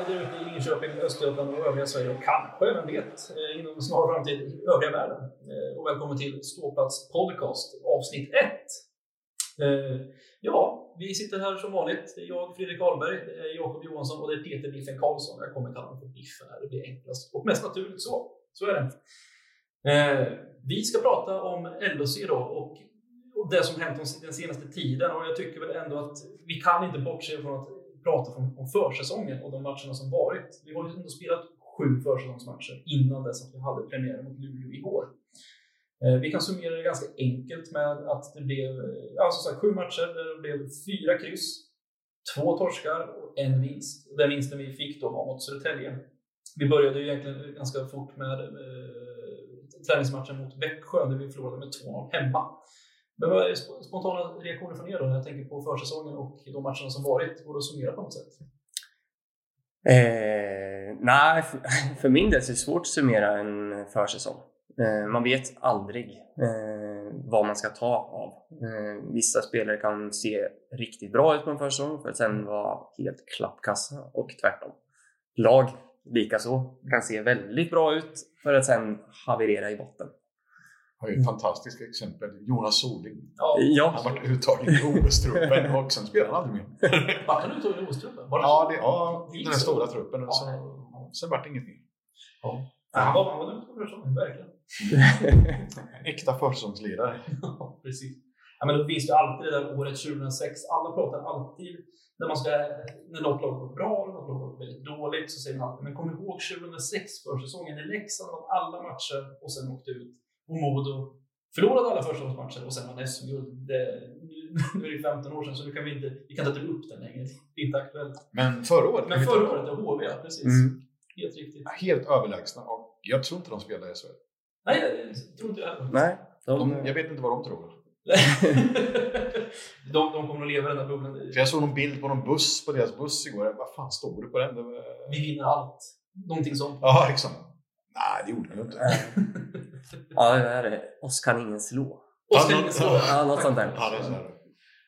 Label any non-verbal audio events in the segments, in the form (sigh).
alla där ute i Linköping, Östergötland och övriga Sverige och kanske, vem vet, eh, inom en snar framtid övriga världen. Eh, och välkommen till Ståplats Podcast avsnitt 1. Eh, ja, vi sitter här som vanligt. Det är jag, Fredrik Ahlberg, Jakob Johansson och det är Peter Biffen Karlsson. Jag kommer kalla honom för Biffen här, det blir enklast och mest naturligt så. Så är det. Vi ska prata om LHC då och det som hänt den senaste tiden och jag tycker väl ändå att vi kan inte bortse från att pratar om försäsongen och de matcherna som varit. Vi har ju ändå spelat sju försäsongsmatcher innan dess att vi hade premiär mot Luleå igår. Eh, vi kan summera det ganska enkelt med att det blev alltså sagt, sju matcher där det blev fyra kryss, två torskar och en vinst. Den vinsten vi fick då var mot Södertälje. Vi började ju egentligen ganska fort med eh, träningsmatchen mot Växjö där vi förlorade med 2-0 hemma. Men vad är spontana reaktioner från er då när jag tänker på försäsongen och de matcherna som varit? Går det att summera på något sätt? Eh, nej, för, (laughs) för min del så är det svårt att summera en försäsong. Eh, man vet aldrig eh, vad man ska ta av. Eh, vissa spelare kan se riktigt bra ut på en försäsong för att sen vara helt klappkassa och tvärtom. Lag likaså kan se väldigt bra ut för att sen haverera i botten har ju ett mm. fantastiskt exempel. Jonas Soling. Ja. Han var uttagen i OS-truppen och sen spelade han aldrig mer. (laughs) Var han uttagen i OS-truppen? Ja, det, ja den här stora truppen. Ja. Så, sen vart det inget mer. Ja. Han var, han var duktig på försäsongen, verkligen. (laughs) Äkta försäsongsledare. ja, precis. Ja, men det finns ju alltid det där året 2006. Alla pratar alltid när, man ska, när något lag går bra eller något lag går väldigt dåligt så säger man alltid men kom ihåg 2006 försäsongen när Leksand alla matcher och sen åkte ut och Modo förlorade alla förstahandsmatcher och sen vann SM-guld. Nu är det 15 år sedan så nu kan vi inte, vi kan inte ta upp den längre. Det är inte aktuellt. Men förra året? Men förra året, ja, HV, ja, precis. Mm. Helt riktigt. Helt överlägsna och jag tror inte de spelar i SHL. Nej, jag tror inte jag heller. Nej. De... De, jag vet inte vad de tror. (laughs) de, de kommer att leva i den där bubblan. För jag såg någon bild på någon buss på deras buss igår. Vad fan stod det på den? Var... Vi vinner allt. Någonting sånt. Ja, liksom. Nej, det gjorde de inte. ja, det är det. Oss kan ingen slå. Oss kan ingen slå? Ja, något sånt där. Ja, det är så här.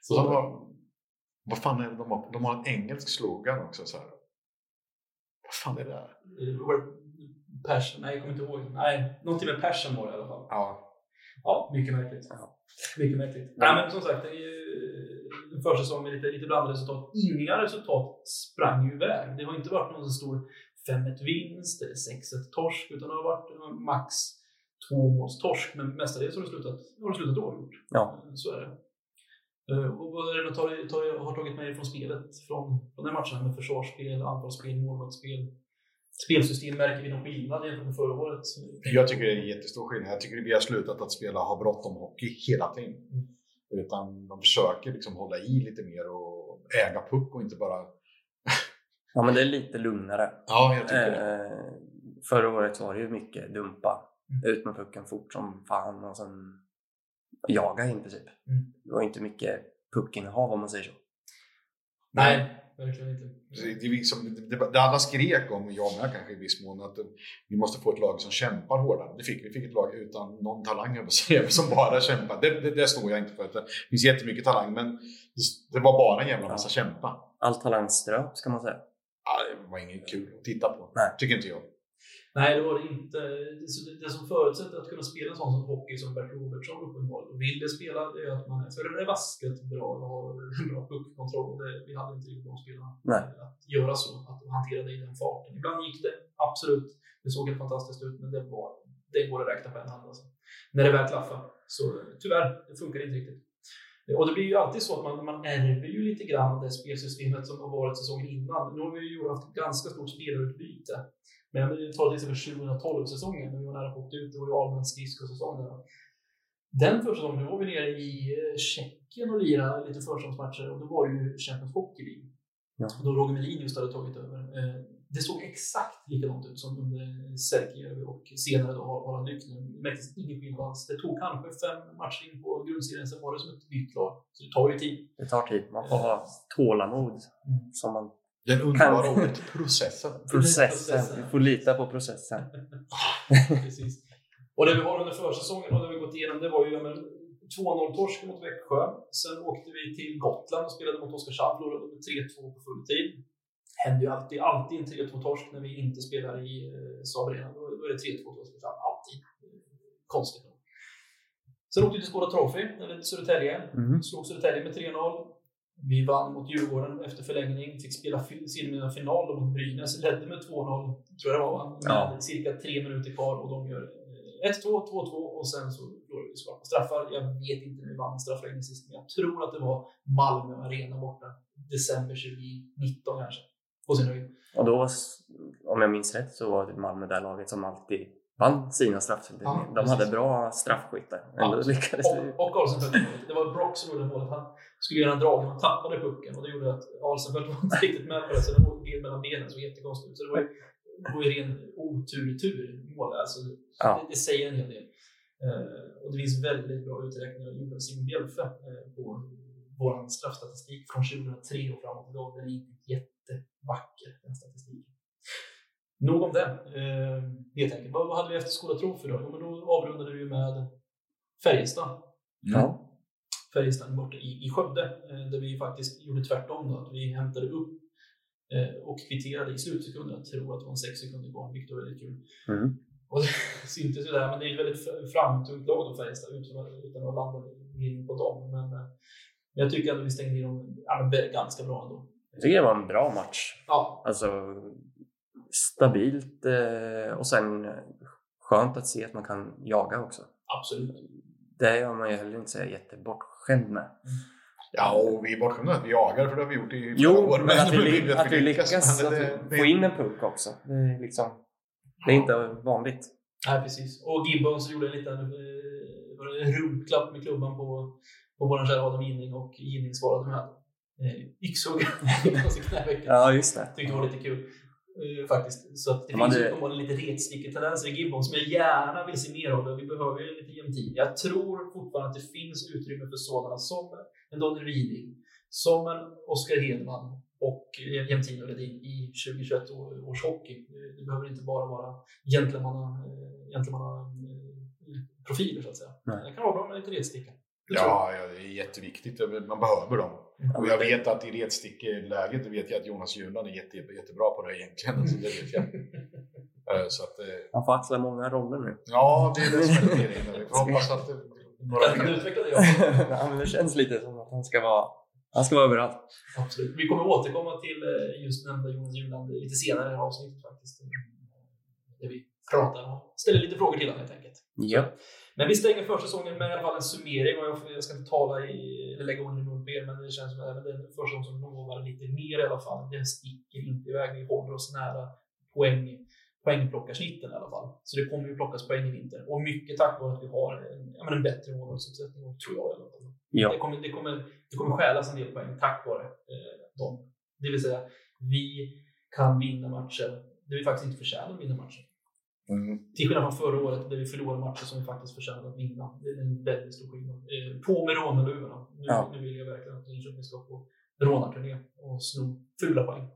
Så de har, vad fan är det de har? De har en engelsk slogan också. Så här. Vad fan är det? Där? Passion? Nej, jag kommer inte ihåg. Nej, någonting med passion var det i alla fall. Ja. Ja, mycket märkligt. Ja. Mycket märkligt. Nej, men som sagt, det är ju en försäsong med lite, lite blandade resultat. Inga resultat sprang ju iväg. Det har inte varit någon så stor 5-1 vinst eller 6-1 torsk, utan det har varit max två måls torsk. Men mestadels har det slutat, har det slutat oavgjort. Ja. Så är det. Eh, och vad är det du tar, tar, har tagit med dig från spelet, från, från den matchen med försvarsspel, anfallsspel, målvaktsspel? Spelsystem, märker vi någon skillnad jämfört med förra året? Jag tycker det är en jättestor skillnad. Jag tycker vi har slutat att spela ha bråttom hockey hela tiden. Mm. Utan de försöker liksom hålla i lite mer och äga puck och inte bara Ja, men det är lite lugnare. Ja, jag tycker det. Eh, förra året var det ju mycket dumpa. Mm. Ut med pucken fort som fan och sen jaga i princip. Mm. Det var inte mycket puckinnehav om man säger så. Nej, verkligen inte. Det, liksom, det, det alla skrek om, jag med kanske i viss mån, att vi måste få ett lag som kämpar hårdare. Det fick vi. fick ett lag utan någon talang, (laughs) som bara kämpar. Det, det, det står jag inte för. Det finns jättemycket talang, men det, det var bara en jävla massa ja. kämpa. All talang ströp, ska man säga ja, det var inget kul att titta på. Nej. Tycker inte jag. Nej, det var det inte. Det som förutsätter att kunna spela en sån som hockey som Bert Robertsson uppenbarligen ville spela, det är att man är vasket bra och har en bra puckkontroll. vi hade inte riktigt de spelarna Nej. att göra så, att hantera det i den farten. Ibland gick det, absolut. Det såg helt fantastiskt ut, men det, var, det går att räkna på en hand. Alltså. När det väl klaffade. Så tyvärr, det funkar inte riktigt. Och det blir ju alltid så att man, man ärver ju lite grann det spelsystemet som har varit säsongen innan. Nu har vi ju haft ganska stort spelarutbyte. Men tar till exempel 2012-säsongen, när vi var nära på att åka ut, det var ju allmän skridskosäsong. Den första säsongen, då var vi nere i eh, Tjeckien och lirade lite försäsongsmatcher och då var det ju Champions Hockey League. Ja. Då Roger Melin just hade tagit över. Eh, det såg exakt likadant ut som under Sergej och senare då Harald Lyckner. Det märktes ingen skillnad alls. Det tog kanske fem matcher in på grundserien, sen var det som ett nytt lag. Så det tar ju tid. Det tar tid. Man får ha tålamod. Mm. Som man den underbara ordet processen. (laughs) Processen. Vi får lita på processen. (laughs) Precis. Och det vi har under försäsongen och det vi gått igenom, det var ju 2-0 torsk mot Växjö. Sen åkte vi till Gotland och spelade mot Oskarshamn, förlorade med 3-2 på fulltid. Händer ju alltid, alltid en 3-2-torsk när vi inte spelar i eh, Saab Arena. Då, då är det 3-2-torsk fram, alltid. Konstigt. Sen åkte vi till Skåda Trophy, eller till Södertälje. Mm. Slog Södertälje med 3-0. Vi vann mot Djurgården efter förlängning. Fick spela sedermera final mot Brynäs. Ledde med 2-0, tror jag det var, Ja. cirka tre minuter kvar och de gör eh, 1-2, 2-2 och sen så förlorade vi på straffar. Jag vet inte när vi vann straffläggning sist, men jag tror att det var Malmö Arena borta. December 2019 kanske. På sin höjd. Och då, om jag minns rätt, så var det Malmö det laget som alltid vann sina straffläggningar. Ja, De hade bra straffskyttar. Ja. Lyckades. Och, och Alsenfelt. Det var Brock som gjorde målet. Han skulle göra en dragning, han tappade pucken och det gjorde att Alsenfelt var inte riktigt med på det. Så den åkte in mellan benen, så jättekonstigt ut. Så det var ju, det var ju ren otur i tur mål. Alltså, Ja. det, det säger en hel del. Eh, och det finns väldigt bra uträkningar gjorda av Simon Bjelfe eh, på vår straffstatistik från 2003 och framåt idag. Den är inte jättevacker, den statistiken. Nog om det, eh, helt enkelt. Vad, vad hade vi efter Skola Trophy då? Jo, men då avrundade vi med Färjestad. Ja. Färjestad borta i, i Skövde, eh, där vi faktiskt gjorde tvärtom. Då, att vi hämtade upp eh, och kvitterade i slutsekunder. Jag tror att det var en sex sekunder kvar, vilket var väldigt kul. Mm. Och det (laughs) syntes ju där, men det är ett väldigt framtungt lag då Färjestad, utan att, utan att landa mer in på dem. Men, eh, men jag tycker ändå vi stängde in dem ja, ganska bra ändå. Jag tycker det var en bra match. Ja, Alltså stabilt eh, och sen skönt att se att man kan jaga också. absolut. Det gör man ju heller inte så jättebortskämd med. Ja, och vi är bortskämda att vi jagar, för det har vi gjort i Jo, år. men att vi, vi att vi lyckas att det- det- få in en puck också. Det är, liksom, det är inte vanligt. Nej, precis. Och Gibbons gjorde en liten eh, rumpklapp med klubban på, på vår kära Adam Ginning och Ginning svarade med eh, yxhugg på sin knävecken. Ja, just det. Tyckte det var lite kul. eh, faktiskt. Så att det De finns ju uppenbarligen lite retstickettendenser i Gibbon som jag gärna vill se mer av. och Vi behöver ju lite jämtin. Jag tror fortfarande att det finns utrymme för sådana som en Daniel Ryding, som en Oskar Hedman och eh, Jämtin och Ledin i 2021 å- års hockey. Eh, Det behöver inte bara vara gentlemanna, eh, gentlemanna eh, profiler så att säga. Nej. Det kan vara bra med lite retsticka. Det. Ja, ja, det är jätteviktigt. Man behöver dem. Och jag vet att i retstickeläget vet jag att Jonas Junland är jätte, jättebra på det egentligen. Alltså, det vet jag. (laughs) Eh, Så att, eh, Man får axla många roller nu. ja, det är det som är grejen. Vi får hoppas att det, några Kan du fler. utveckla det? (laughs) Ja. men det känns lite som att han ska vara, han ska vara överallt. Absolut. Vi kommer återkomma till eh, just nämnda Jonas Juland lite senare i det här avsnittet faktiskt. Där vi pratar och ställer lite frågor till honom helt enkelt. Ja. Men vi stänger försäsongen med i alla fall en summering. Och jag, ska inte tala i, eller lägga orden i mun på er, men det känns som att det är en försäsong som lovar lite mer i alla fall. Den sticker inte iväg. Vi håller oss nära poäng, poängplockarsnitten i alla fall. Så det kommer ju plockas poäng i vinter. Och mycket tack vare att vi har en, ja, men en bättre målvaktsuppsättning, tror jag i alla fall. Ja. Det, kommer, det, kommer, det kommer stjälas en del poäng tack vare eh, dem. Det vill säga, vi kan vinna matcher där vi faktiskt inte förtjänar att vinna matcher. Mm. Till skillnad från förra året där vi förlorade matcher som vi faktiskt förtjänade att vinna. Det är en väldigt stor skillnad. Eh, på med rånarluvorna. Nu, Ja. nu vill jag verkligen att Linköping ska på rånarturné och sno fula poäng.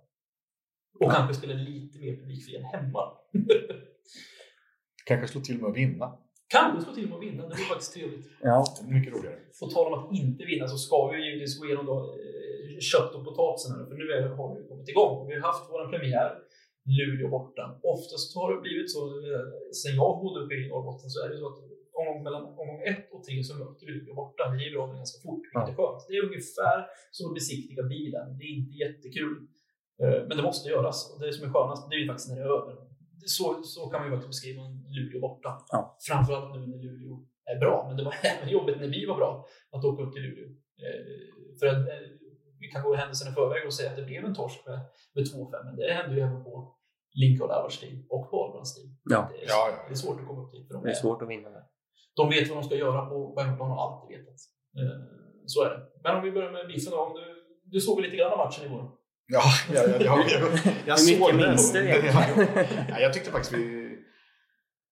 Och kanske spela lite mer publikfri än hemma. (laughs) Kanske slå till med att vinna. kanske slå till med att vinna, det vore faktiskt trevligt. Ja. Mycket roligare. På tal om att inte vinna så ska vi ju givetvis gå igenom då, eh, kött och potatisen här, för nu är, har vi kommit igång. Vi har haft vår premiär, Luleå borta. Oftast har det blivit så, eh, sen jag bodde uppe i Norrbotten, så är det så att omgång mellan omgång ett och tre så möter vi Luleå borta. Vi river av ganska fort, vilket är skönt. Det är ungefär som att besiktiga bilen. Det är inte jättekul, eh, men det måste göras. Och det som är skönast, det är ju faktiskt när det är över. Så, så kan man ju faktiskt beskriva en Luleå borta. Ja. Framförallt nu när Luleå är bra, men det var (laughs) även jobbigt när vi var bra att åka upp till Luleå. Eh, för att, vi kan gå händelsen i förväg och säga att det blev en torsk med, med 2-5, men det hände ju även på Lincoln tid och Ahlbrands tid. Ja. Det, är, Ja, ja. det är svårt att komma upp dit. För de, Det är svårt att vinna det. de vet vad de ska göra på på hemmaplan och har alltid vetat. Eh, så är det. Men om vi börjar med Biffen då. Om du, du såg väl lite grann av matchen igår? Ja, ja, ja, ja, (laughs) jag, jag Hur mycket såg den. (laughs) Ja, jag tyckte faktiskt vi...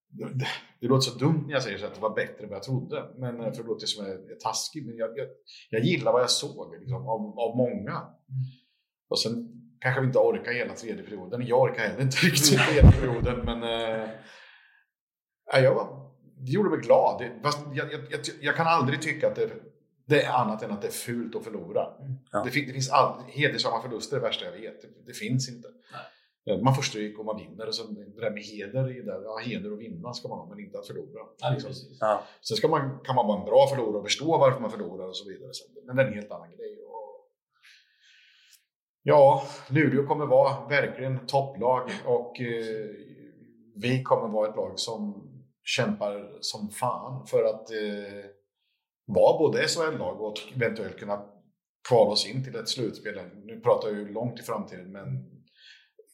Det, det låter så dumt när jag säger så att det var bättre än vad jag trodde. Men eh, för det låter som jag är taskig. Men jag, jag, jag gillar vad jag såg liksom, av, av många. Och sen kanske vi inte orkar hela tredje perioden. Jag orkar heller inte riktigt tredje perioden. Men eh, ja, jag var, det gjorde mig glad. Jag, jag, jag, jag kan aldrig tycka att det Det är annat än att det är fult att förlora. Mm. Ja. Det, det finns all, hedersamma förluster är det värsta jag vet. Det, det finns inte. Eh, Man får stryk och man vinner. Och så det där med heder, är där, ja, heder och vinna ska man ha, men inte att förlora. Ja, Liksom. precis. Ja. Sen ska man, kan man vara en bra förlorare och förstå varför man förlorar och så vidare. Men det är en helt annan grej. Ja, Luleå kommer vara verkligen topplag och eh, vi kommer vara ett lag som kämpar som fan för att eh, vara både SHL-lag och eventuellt kunna kvala oss in till ett slutspel. Nu pratar jag ju långt i framtiden, men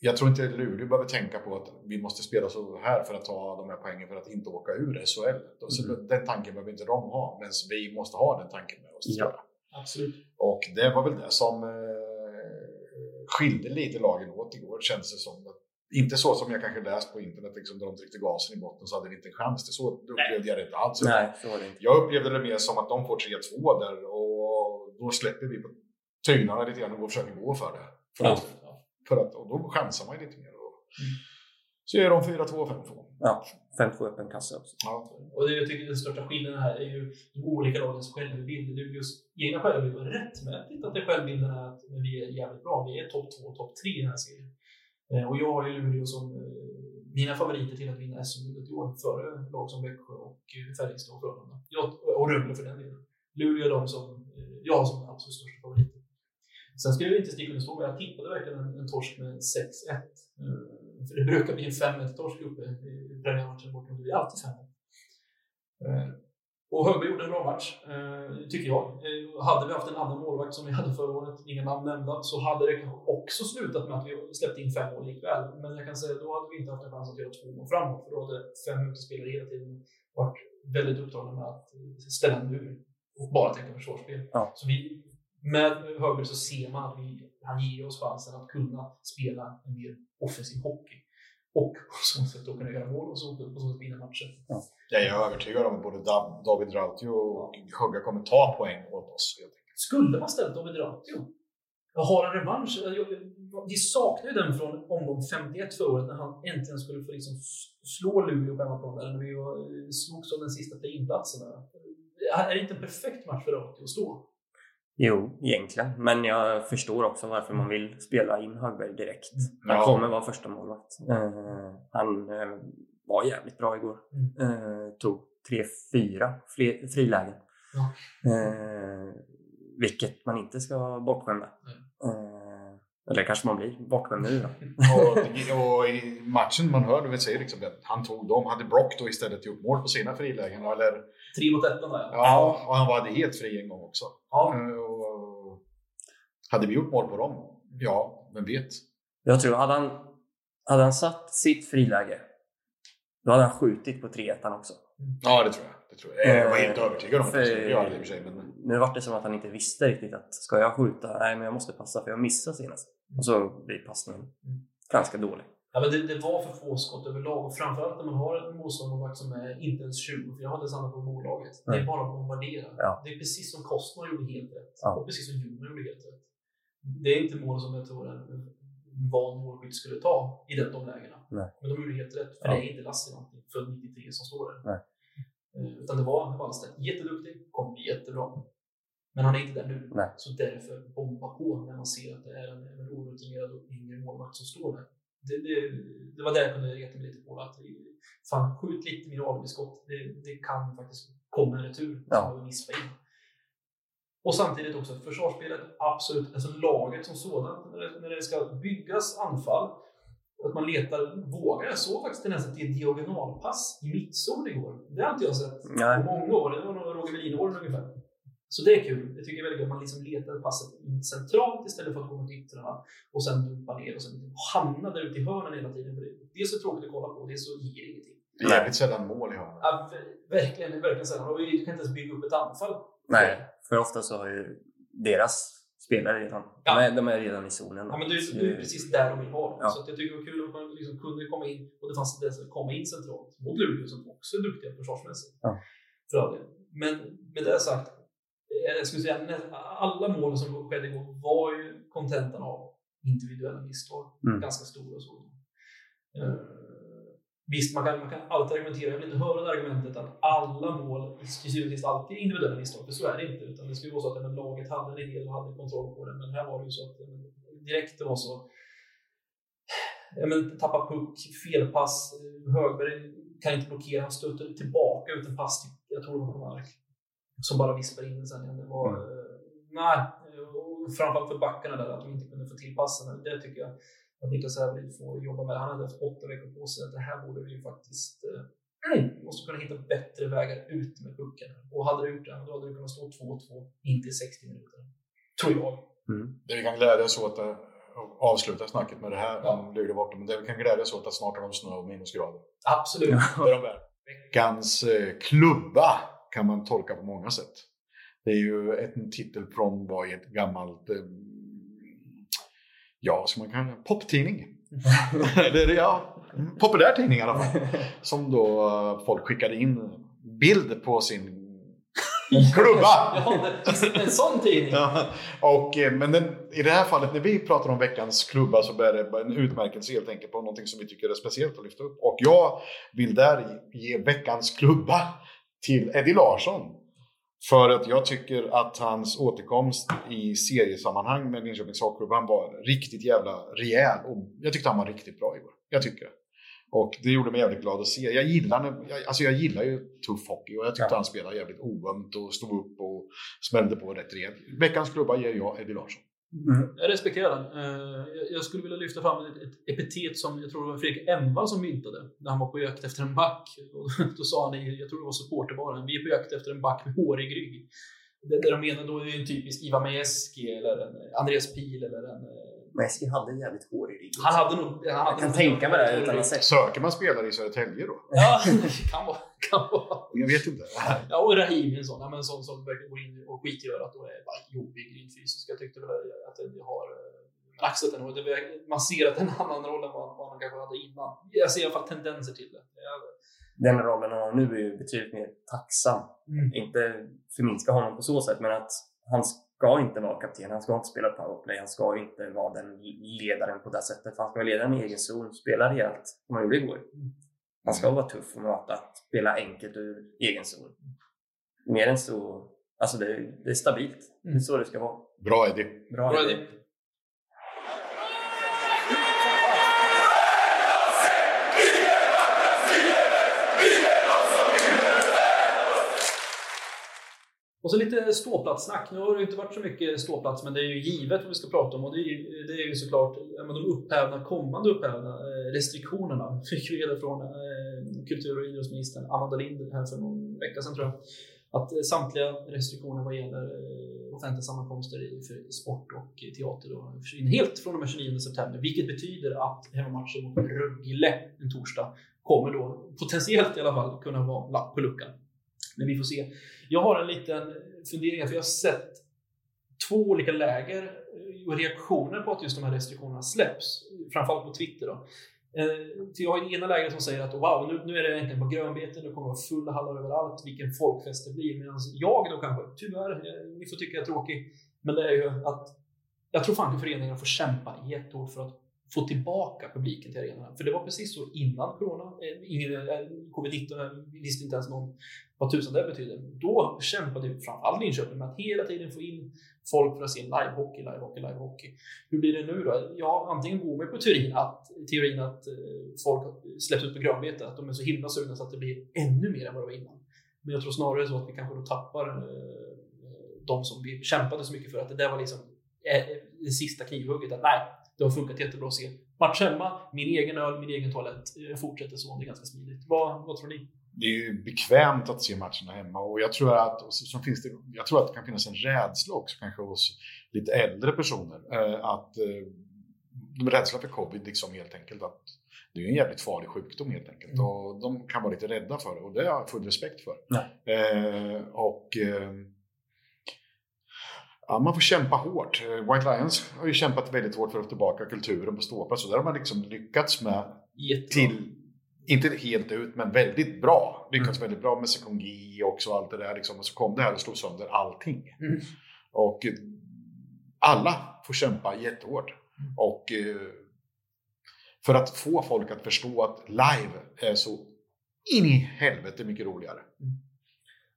jag tror inte Luleå behöver tänka på att vi måste spela så här för att ta de här poängen för att inte åka ur SHL. Så Mm. Den tanken behöver inte de ha, men vi måste ha den tanken med oss. Ja. Absolut. Och det var väl det som eh, skilde lite lagen åt igår, känns det som. Inte så som jag kanske läst på internet, liksom, där de tryckte gasen i botten så hade vi inte en chans. Det så upplevde jag det inte alls. Nej, så inte. Jag upplevde det mer som att de får 3-2 där och då släpper vi på tyglarna lite grann och försöker gå för det. För Ja. att, för att, och då chansar man ju lite mer. Och, Så är de 4-2 och 5-2. Ja, 5-2 öppen kasse också. Ja. Och det, jag tycker den största skillnaden här är ju de olika lagens självbild. Luleås egna självbild var rättmätigt att det självbilden är att vi är jävligt bra. Vi är topp 2 topp 3 i den här serien. Eh, och jag har ju Luleå som eh, mina favoriter till att vinna SM-guldet i år före lag som Växjö och eh, Färjestad och Frölunda. Och Rögle för den delen. Luleå är de som jag har som absolut största favoriter. Sen ska vi inte sticka under stol med, jag tippade verkligen en, en torsk med 6-1. Mm. För det brukar bli en 5-1 torsk uppe i premiärmatchen borta. Det blir alltid 5 Eh, Och Högberg gjorde en bra match, eh, tycker jag. Eh, Hade vi haft en annan målvakt som vi hade förra året, inga namn nämnda, så hade det kanske också slutat med att vi släppte in fem mål likväl. Men jag kan säga då hade vi inte haft en chans att göra två mål framåt, för då hade fem utespelare hela tiden varit väldigt upptagna med att ställa en mur och bara tänka försvarsspel. Ja. Så vi, med Högberg så ser man att vi, han ger oss chansen att kunna spela en mer offensiv hockey. Och på så sätt då kunna göra mål och så, på så sätt vinna matcher. Jag är övertygad om att både Dav- David Rautio och Hugga kommer ta poäng åt oss. Helt enkelt. Skulle man ställt David Rautio och ha en revansch? Jag- jag- Vi saknar ju den från omgång 51 förra året när han äntligen skulle få liksom slå Luleå på hemmaplan när vi var- slogs om den sista play-in-platsen. där. Är det inte en perfekt match för Rautio att stå? Jo, egentligen. Men jag förstår också varför man vill spela in Högberg direkt. Han Ja. kommer vara första målvakt. Eh, han eh, var jävligt bra igår. Mm. Eh, tog tre, fyra fler, frilägen. Ja. Eh, vilket man inte ska vara bortskämd med. Eh, eller kanske man blir bortskämd nu då. Och, och i matchen man hör, du vet, säger liksom att han tog dem. Hade Brock då istället gjort mål på sina frilägen? Eller, Tre mot ettan där. ja, och han var helt fri en gång också. Ja. Eh, Och, hade vi gjort mål på dem? Ja, vem vet? Jag tror, hade han, hade han satt sitt friläge, då hade han skjutit på 3-1 också. Ja, det tror jag. Det tror jag. jag var Eh, helt övertygad om att han skulle det i och för sig. Men, Nu var det som att han inte visste riktigt att ska jag skjuta? Nej, men jag måste passa för jag missade senast. Och så blir passningen ganska dålig. Ja, men det, det var för få skott överlag och framförallt när man har en motståndarmålvakt som är inte ens 20, för jag ens hamnat på bolaget. Det är bara att bombardera. Ja. Det är precis som Kostner gjorde helt rätt. Ja. Och precis som Djurgården gjorde helt rätt. Det är inte mål som jag tror en van målskytt skulle ta i de, de lägena. Nej. Men de gjorde helt rätt, för Ja. det är inte Lassinantti för 93 som står där. Nej. Eh, Utan det var Wallstedt. Jätteduktig, bli jättebra. Men han är inte där nu. Nej. Så därför bomba på när man ser att det är en, en orutinerad och yngre målvakt som står där. Det, det, det var där jag kunde reta mig lite på. Att fan, skjut lite mer avskott. Det, det kan faktiskt komma en retur som Ja. behöver vispa in. Och samtidigt också försvarsspelet, absolut, alltså laget som sådant, när det, när det ska byggas anfall, att man letar, vågar. Jag såg faktiskt tendensen till diagonalpass i mittzon igår. Det har inte jag sett Nej. på många år. Det var nog Roger Melin-åren ungefär. Så det är kul. Det tycker jag är väldigt kul. Man liksom letar passet centralt istället för att gå mot yttrarna och sen dumpa ner och sen hamna där ute i hörnen hela tiden. För det, det är så tråkigt att kolla på, det är så ger ingenting. det är jävligt sällan mål i hörnan. Ja, ver- verkligen, verkligen sällan. Och vi kan inte ens bygga upp ett anfall. Nej, för ofta så har ju deras spelare redan, Ja. de, är, de är redan i zonen. Ja, men det, är, Så det är precis där de vill ha dem. Ja. Så jag tycker det var kul att man liksom kunde komma in och det fanns intresse att komma in centralt mot Luleå som också är duktiga försvarsmässigt. Ja. För. Men med det sagt, eh, jag skulle säga alla mål som skedde igår var ju kontentan av individuella misstag. Mm. Ganska stora sådana. Eh, Visst, man kan, man kan alltid argumentera. Jag vill inte höra det argumentet att alla mål till syvende och alltid är individuella misstag, för så är det inte. Utan det ju vara så att men, laget hade en idé och hade kontroll på det. Men här var det ju så att direkt det var så ja, men, tappa puck, felpass, Högberg kan inte blockera, han stöter tillbaka ut en pass till, jag tror det var på mark, som bara vispar in den sen. Det var, mm. eh, nej, framförallt för backarna där, att de inte kunde få till passen. Det tycker jag att Niklas Hävelid får jobba med. Han hade haft åtta veckor på sig. Det här borde vi ju faktiskt eh, mm. måste kunna hitta bättre vägar ut med pucken. Och hade du gjort det, då hade det kunnat stå 2-2 in till 60 minuter. Tror jag. Mm. Det vi kan glädjas åt att avsluta snacket med det här ja. om Luleå borta, men det vi kan glädjas åt att snart har de snö och minusgrader. Absolut. Det är de Veckans eh, klubba kan man tolka på många sätt. Det är ju en titel från vad ett gammalt eh, ja, ska man kalla poptidning. (laughs) det är ja, populär tidning i alla fall. (laughs) Som då uh, folk skickade in bild på sin (laughs) klubba. ja, en sån tidning. Ja, och, eh, men den, i det här fallet när vi pratar om veckans klubba så är det en utmärkelse helt enkelt på någonting som vi tycker är speciellt att lyfta upp. Och jag vill där ge veckans klubba till Eddie Larsson. För att jag tycker att hans återkomst i seriesammanhang med Linköpings Hockeyklubb, han var riktigt jävla rejäl. Och jag tyckte han var riktigt bra i år. Jag tycker det. Och det gjorde mig jävligt glad att se. Jag gillar, alltså jag gillar ju tuff hockey och jag tyckte ja. han spelade jävligt oömt och stod upp och smällde på rätt rejält. Veckans klubba ger jag Eddie Larsson. Mm. Jag respekterar den. Eh, jag skulle vilja lyfta fram ett epitet som jag tror det var Fredrik Envall som myntade när han var på jakt efter en back. (laughs) då sa han, jag tror det var supporterbaren, vi är på jakt efter en back med hårig rygg. Det, det de menar då är en typisk Iva Maeski eller en Andreas Pil eller en eh, Mäski hade jävligt hårig rygg. Han hade nog... Han hade jag kan tänka mig det utan att. Söker man spelare i Södertälje då? Ja, (laughs) det kan vara. Kan vara. Jag vet inte. Ja, och Rahimi en sån. Ja, men sån som verkligen går in och skitgör att då är bara jobbig rent fysiskt. Jag tyckte väl att vi har eh, axlat den. Och det, man ser att det är en annan roll än vad, man kanske hade innan. Jag ser i alla fall tendenser till det. Den rollen han har nu är ju betydligt mer tacksam. Mm. Inte förminska honom på så sätt, men att han ska inte vara kapten, han ska inte spela powerplay, han ska inte vara den ledaren på det sättet. Han ska vara ledaren i egen zon, spela rejält som han gjorde igår. Han ska vara tuff och möta, spela enkelt ur egen zon. Mer än så, alltså det, det är stabilt. Det är så det ska vara. Bra Eddie! Bra, Bra Eddie. Och så lite ståplatssnack. Nu har det inte varit så mycket ståplats, men det är ju givet vad vi ska prata om. Och det är, ju, det är ju såklart de upphävda, kommande upphävda eh, restriktionerna. Fick vi reda från eh, kultur och idrottsministern Amanda Lind här för någon vecka sedan tror jag. Att eh, samtliga restriktioner vad gäller eh, offentliga sammankomster för sport och teater då försvinner helt från och med 29 september. Vilket betyder att hemmamatchen mot Rögle en torsdag kommer då potentiellt i alla fall kunna vara lapp på luckan. Men vi får se. Jag har en liten fundering, för jag har sett två olika läger eh, och reaktioner på att just de här restriktionerna släpps. Framförallt på Twitter. Då. Eh, Till jag har ena lägret som säger att wow, nu, nu är det egentligen bara grönbete, nu kommer det vara fulla hallar överallt, vilken folkfest det blir. Medan jag då kanske, tyvärr, eh, ni får tycka jag är tråkig, men det är ju att jag tror fan att föreningarna får kämpa jättehårt för att få tillbaka publiken till arenorna. För det var precis så innan corona. Eh, eh, Covid-19 eh, visste inte ens någon vad tusan det betyder. Då kämpade vi framförallt Linköping med att hela tiden få in folk för att se livehockey, livehockey, livehockey. Hur blir det nu då? Ja, antingen går vi på teorin att, teorin att folk släpps ut på grönbete, att de är så himla sugna så att det blir ännu mer än vad det var innan. Men jag tror snarare så att vi kanske då tappar de som vi kämpade så mycket för, att det där var liksom det sista knivhugget. Att nej, det har funkat jättebra att se match hemma, min egen öl, min egen toalett. Eh, fortsätter så, det är ganska smidigt. Vad, vad tror ni? Det är ju bekvämt att se matcherna hemma och jag tror att, så finns det, jag tror att det kan finnas en rädsla också kanske hos lite äldre personer. Eh, att eh, rädsla för covid liksom helt enkelt. att det är en jävligt farlig sjukdom helt enkelt mm. och de kan vara lite rädda för det och det har jag full respekt för. Eh, och eh, Ja, man får kämpa hårt. Eh, White Lions har ju kämpat väldigt hårt för att få tillbaka kulturen på ståplats och det har man liksom lyckats med till, inte helt ut, men väldigt bra. Lyckats mm. väldigt bra med Sekongi också och allt det där liksom. Och så kom det här och slog sönder allting. Mm. Och eh, alla får kämpa jättehårt. Mm. Och eh, För att få folk att förstå att live är så in i helvete mycket roligare.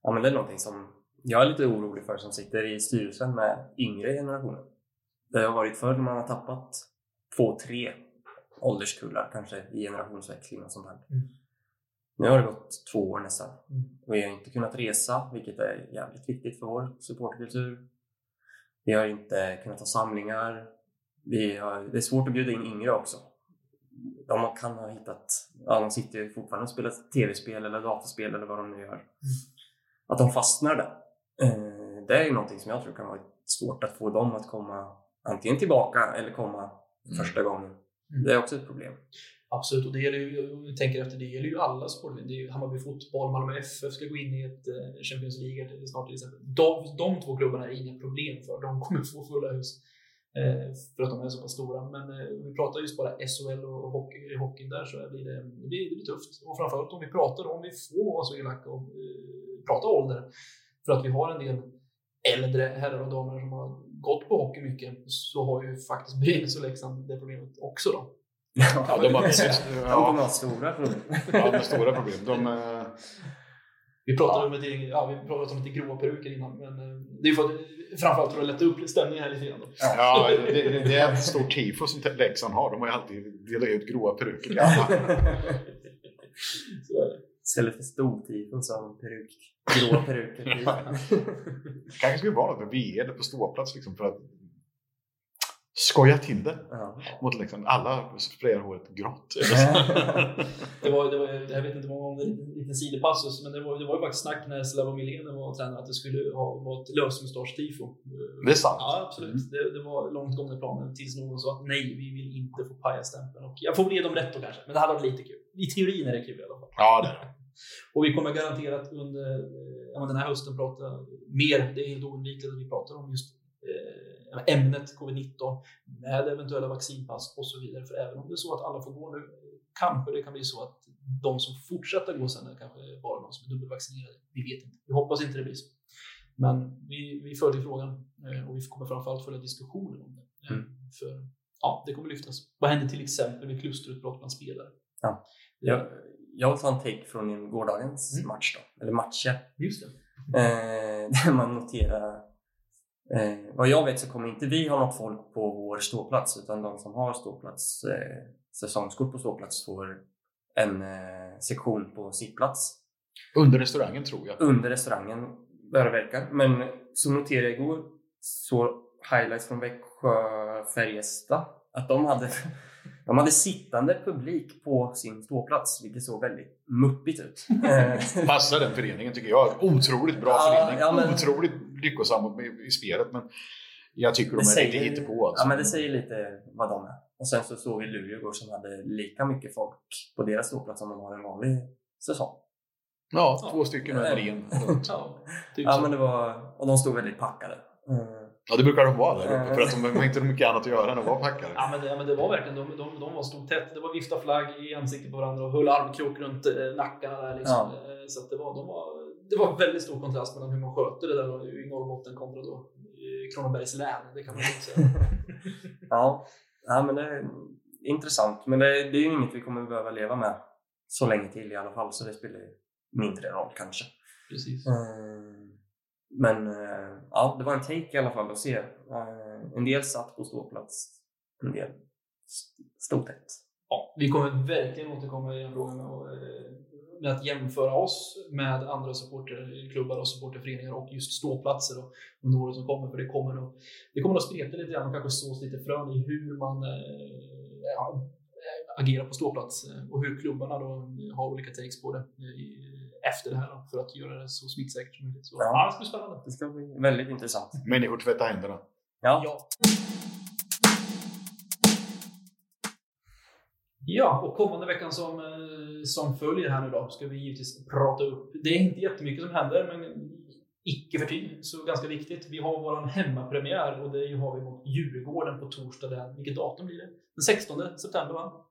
Ja, men det är någonting som jag är lite orolig för som sitter i styrelsen med yngre generationer. Det har varit förr när man har tappat två, tre ålderskullar kanske i generationsväxling och sånt här. Mm. Nu har det gått två år nästan. Mm. Och vi har inte kunnat resa, vilket är jävligt viktigt för vår supporterkultur. Vi har inte kunnat ha samlingar. Har, det är svårt att bjuda in yngre också. De kan ha hittat, ja de sitter ju fortfarande och spelar tv-spel eller dataspel eller vad de nu gör. Att de fastnar där. Eh, det är ju någonting som jag tror kan vara svårt att få dem att komma antingen tillbaka eller komma första gången. Mm. Det är också ett problem. Absolut, och det gäller ju, vi tänker efter, det gäller ju alla sporter. Det är ju Hammarby Fotboll, Malmö FF ska gå in i ett eh, Champions League snart till exempel. De, de två klubbarna är inga problem för. De kommer få fulla hus. Eh, för att de är så pass stora. Men om vi pratar just bara SHL och hockey, hockeyn där så blir det, det, blir, det blir tufft. Och framförallt om vi pratar, om vi får vara så elaka och prata ålder. För att vi har en del äldre herrar och damer som har gått på hockey mycket så har ju faktiskt Brynäs och Leksand det problemet också då. (laughs) Ja, de har, ja, stora problem. ja, de har stora problem. De, eh, Vi pratade om lite, ja, vi pratade om lite gråa peruker innan, men eh, det är för att, framförallt för att lätta upp stämningen här lite grann. Då. ja, det, det- är ett stort tifo som Leksand har. De har ju alltid delat ut gråa peruker. (laughs) Så är det. Istället för stortifo som peruk. Grå (laughs) peruker. kanske skulle vara något med VD på ståplats liksom, för att skoja till det ja. mot Leksand. Alla sprayar håret grått. (laughs) Det var, det var, jag vet inte om det är en liten sidopassus, men det var, det var ju faktiskt snack när Slavomir Milenen var tränare att det skulle ha, vara ett lösmustasch-tifo. Det är sant. Ja, absolut. Det, det var långt gångna planer tills någon sa att nej, vi vill inte få paja stämpeln. Och jag får väl ge dem rätt då kanske, men det hade varit lite kul. I teorin är det kul i alla fall. Ja, det är det. Och vi kommer garanterat under eh, ja, den här hösten prata mer, det är helt oundvikligt att vi pratar om just eh, ämnet covid-19 med eventuella vaccinpass och så vidare. För även om det är så att alla får gå nu, kanske det kan bli så att de som fortsätter gå sen är kanske bara de som är dubbelvaccinerade. Vi vet inte. Vi hoppas inte det blir så. Men vi, vi följer frågan eh, och vi kommer framförallt följa diskussionen om det. Eh, Mm. För ja, det kommer lyftas. Vad händer till exempel vid klusterutbrott bland spelare? Ja. Jag, jag vill ta en take från gårdagens Mm. match då, eller matcher. Just det. Eh, där man noterar eh, vad jag vet så kommer inte vi ha något folk på vår ståplats utan de som har ståplats, eh, säsongskort på ståplats får en eh, sektion på sittplats Under restaurangen tror jag. under restaurangen vad det verkar. Men så noterade jag igår så highlights från Växjö Färjestad att de hade, de hade sittande publik på sin ståplats vilket såg väldigt muppigt ut. (laughs) Passar den föreningen tycker jag. Otroligt bra Ja, förening. ja, men- Otroligt lyckosam i, spelet. Men jag tycker de är lite hittepå. Alltså. Ja, men det säger lite vad de är. Och sen så såg vi Luleå igår som hade lika mycket folk på deras ståplats som de har en vanlig säsong. Ja, två stycken över en. Ja, typ (laughs) Ja, men det var, och de stod väldigt packade. Mm. Ja, det brukar de vara där uppe. För att de har inte mycket annat att göra än att vara packade. Ja men, det, ja, men det var verkligen, de, de, de var stod tätt. Det var vifta flagg i ansiktet på varandra och höll armkrok runt eh, nackarna där liksom. Eh, Så att det var, de var, det var väldigt stor kontrast mellan hur man sköter det där i Norrbotten kontra då i Kronobergs län. Det kan man lugnt säga. (laughs) Ja. ja, men det är intressant. Men det, det är ju inget vi kommer behöva leva med så länge till i alla fall, så det spelar ju mindre roll kanske. Precis. Mm. Men eh, ja, det var en take i alla fall att se. Eh, en del satt på ståplats, en del stod tätt. Ja, vi kommer verkligen återkomma i den frågan med, eh, med att jämföra oss med andra supporterklubbar och supporterföreningar och just ståplatser då, under året som kommer. För det kommer att, det kommer att spreta lite grann och kanske sås lite frön i hur man ja, agerar på ståplats och hur klubbarna då har olika takes på det efter det här då, för att göra det så smittsäkert som möjligt. Så, Ja. ja. det ska bli spännande. Det ska bli väldigt intressant. Människor tvättar händerna. Ja, Ja. Ja, och kommande veckan som, eh, som följer här nu då ska vi givetvis prata upp. Det är inte jättemycket som händer, men icke förty så ganska viktigt. Vi har vår hemmapremiär och det har vi mot Djurgården på torsdag. Den, vilket datum blir det? Den 16 september va?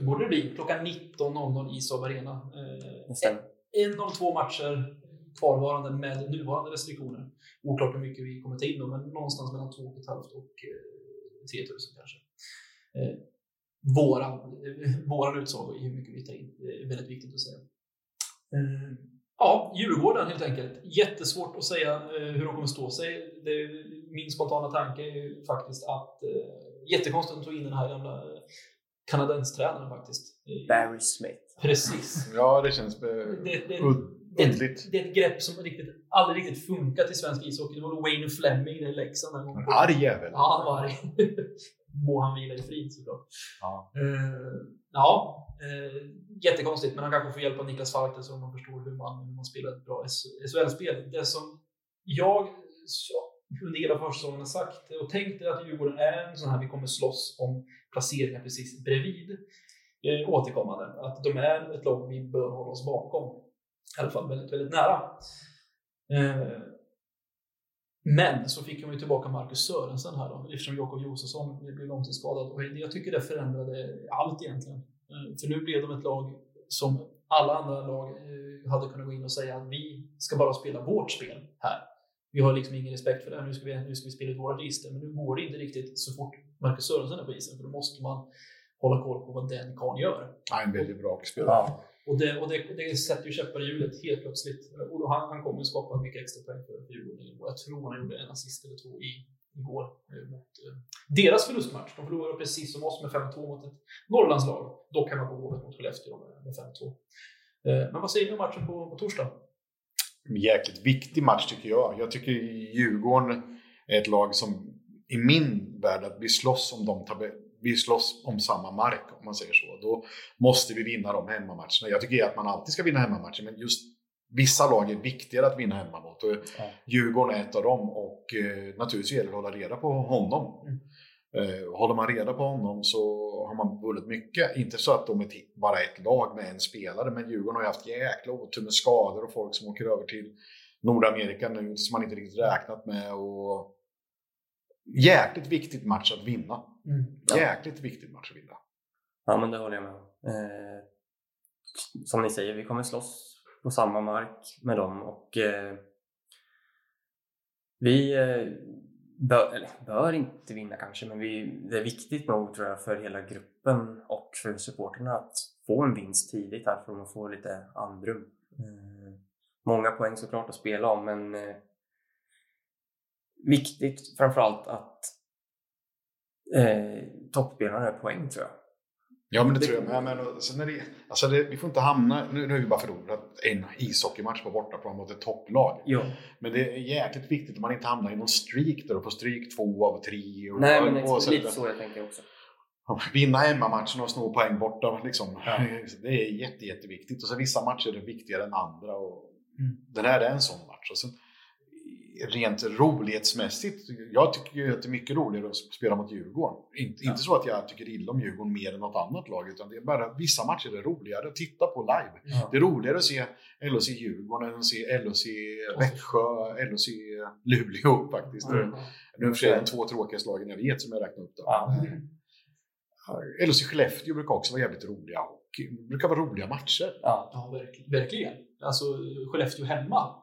Borde det bli. Klockan 19.00 i Saab Arena. Eh, en av två matcher kvarvarande med nuvarande restriktioner. Oklart hur mycket vi kommer ta in då, men någonstans mellan 2 500 och eh, 3 000 kanske. Eh, våran, våran utsago i hur mycket vi tar in. Det är väldigt viktigt att säga. Eh, ja, Djurgården helt enkelt. Jättesvårt att säga eh, hur de kommer stå sig. Det, min spontana tanke är faktiskt att eh, jättekonstigt att de tog in den här gamla kanadenstränaren faktiskt. Barry Smith. Precis. Ja, det känns Det, det, det, det är ett grepp som riktigt, aldrig riktigt funkat i svensk ishockey. Det var Wayne Fleming i Leksand en gång. En arg jävel. Ja, han var arg. (laughs) Må han vila i frid såklart. Ja. Eh, ja, eh, jättekonstigt, men han kanske får hjälp av Niklas Falk så man förstår hur man, hur man spelar ett bra SHL-spel. Det som jag så- under hela försäsongen har sagt och tänkt att Djurgården är en sån här vi kommer slåss om placeringar precis bredvid eh, återkommande. Att de är ett lag vi bör hålla oss bakom. I alla fall väldigt, väldigt nära. Eh, men så fick de ju tillbaka Marcus Sörensen här då, eftersom Jakob Josefsson blev långtidsskadad. Och jag tycker det förändrade allt egentligen. Eh, För nu blev de ett lag som alla andra lag eh, hade kunnat gå in och säga att vi ska bara spela vårt spel här. Vi har liksom ingen respekt för det. här. Nu ska vi, nu ska vi spela ut våra register. Men nu går det inte riktigt så fort Marcus Sörensen är på isen. För då måste man hålla koll på vad den karln gör. Han är en väldigt bra spelare. Ja. Och det, och det, det sätter ju käppar i hjulet helt plötsligt. Och då, han, han kommer skapa mycket extra poäng för Djurgården. Och jag tror han gjorde en assist eller två i, igår eh, mot eh, deras förlustmatch. De förlorade precis som oss med 5-2 mot ett Norrlandslag. Dock hemma på Hovet mot Skellefteå med, med 5-2. Eh, men vad säger ni om matchen på, på torsdag? Jäkligt viktig match tycker jag. Jag tycker Djurgården är ett lag som i min värld att vi slåss om de vi slåss om samma mark om man säger så. Då måste vi vinna de hemmamatcherna. Jag tycker att man alltid ska vinna hemmamatcher men just vissa lag är viktigare att vinna hemma mot. Och. Djurgården är ett av dem och eh, naturligtvis gäller det att hålla reda på honom. Mm. Eh, håller man reda på honom så har man vunnit mycket. Inte så att de är bara ett lag med en spelare, men Djurgården har ju haft jäkla otur med skador och folk som åker över till Nordamerika nu som man inte riktigt räknat med. Och jäkligt viktigt match att vinna. Ja. Jäkligt viktigt match att vinna. Ja, men det håller jag med om. Eh, som ni säger, vi kommer slåss på samma mark med dem och eh, vi eh, bör, eller, bör inte vinna kanske, men vi, det är viktigt nog tror jag för hela gruppen och för supporterna att få en vinst tidigt här för att få lite andrum. Mm. många poäng såklart att spela om, men eh, viktigt framförallt att eh, toppspelarna har poäng tror jag. Ja, men det tror jag med. Men, alltså, det, alltså det, vi får inte hamna... Nu, nu har vi bara förlorat en ishockeymatch på bortaplan mot ett topplag. Jo. Men det är jäkligt viktigt att man inte hamnar i någon streak där och på stryk två av tre. Och, Nej, men och så- lite så jag tänker också. Vinna hemmamatchen och sno poäng borta. Liksom. Ja. (laughs) Det är jätte, jätteviktigt. Och så vissa matcher är viktigare än andra. Och Mm. Den här är en sån match. Och sen, rent rolighetsmässigt, jag tycker ju att det är mycket roligare att spela mot Djurgården. Inte, Ja. inte så att jag tycker illa om Djurgården mer än något annat lag, utan det är bara vissa matcher är roligare att titta på live. Ja. Det är roligare att se LHC Djurgården än att se LHC Växjö, LHC Luleå faktiskt. Mm. Nu är det de två tråkigaste lagen jag vet som jag räknar upp. Ja. Eh, LHC Skellefteå brukar också vara jävligt roliga. Det brukar vara roliga matcher. Ja. Ja, verkligen. Alltså, Skellefteå hemma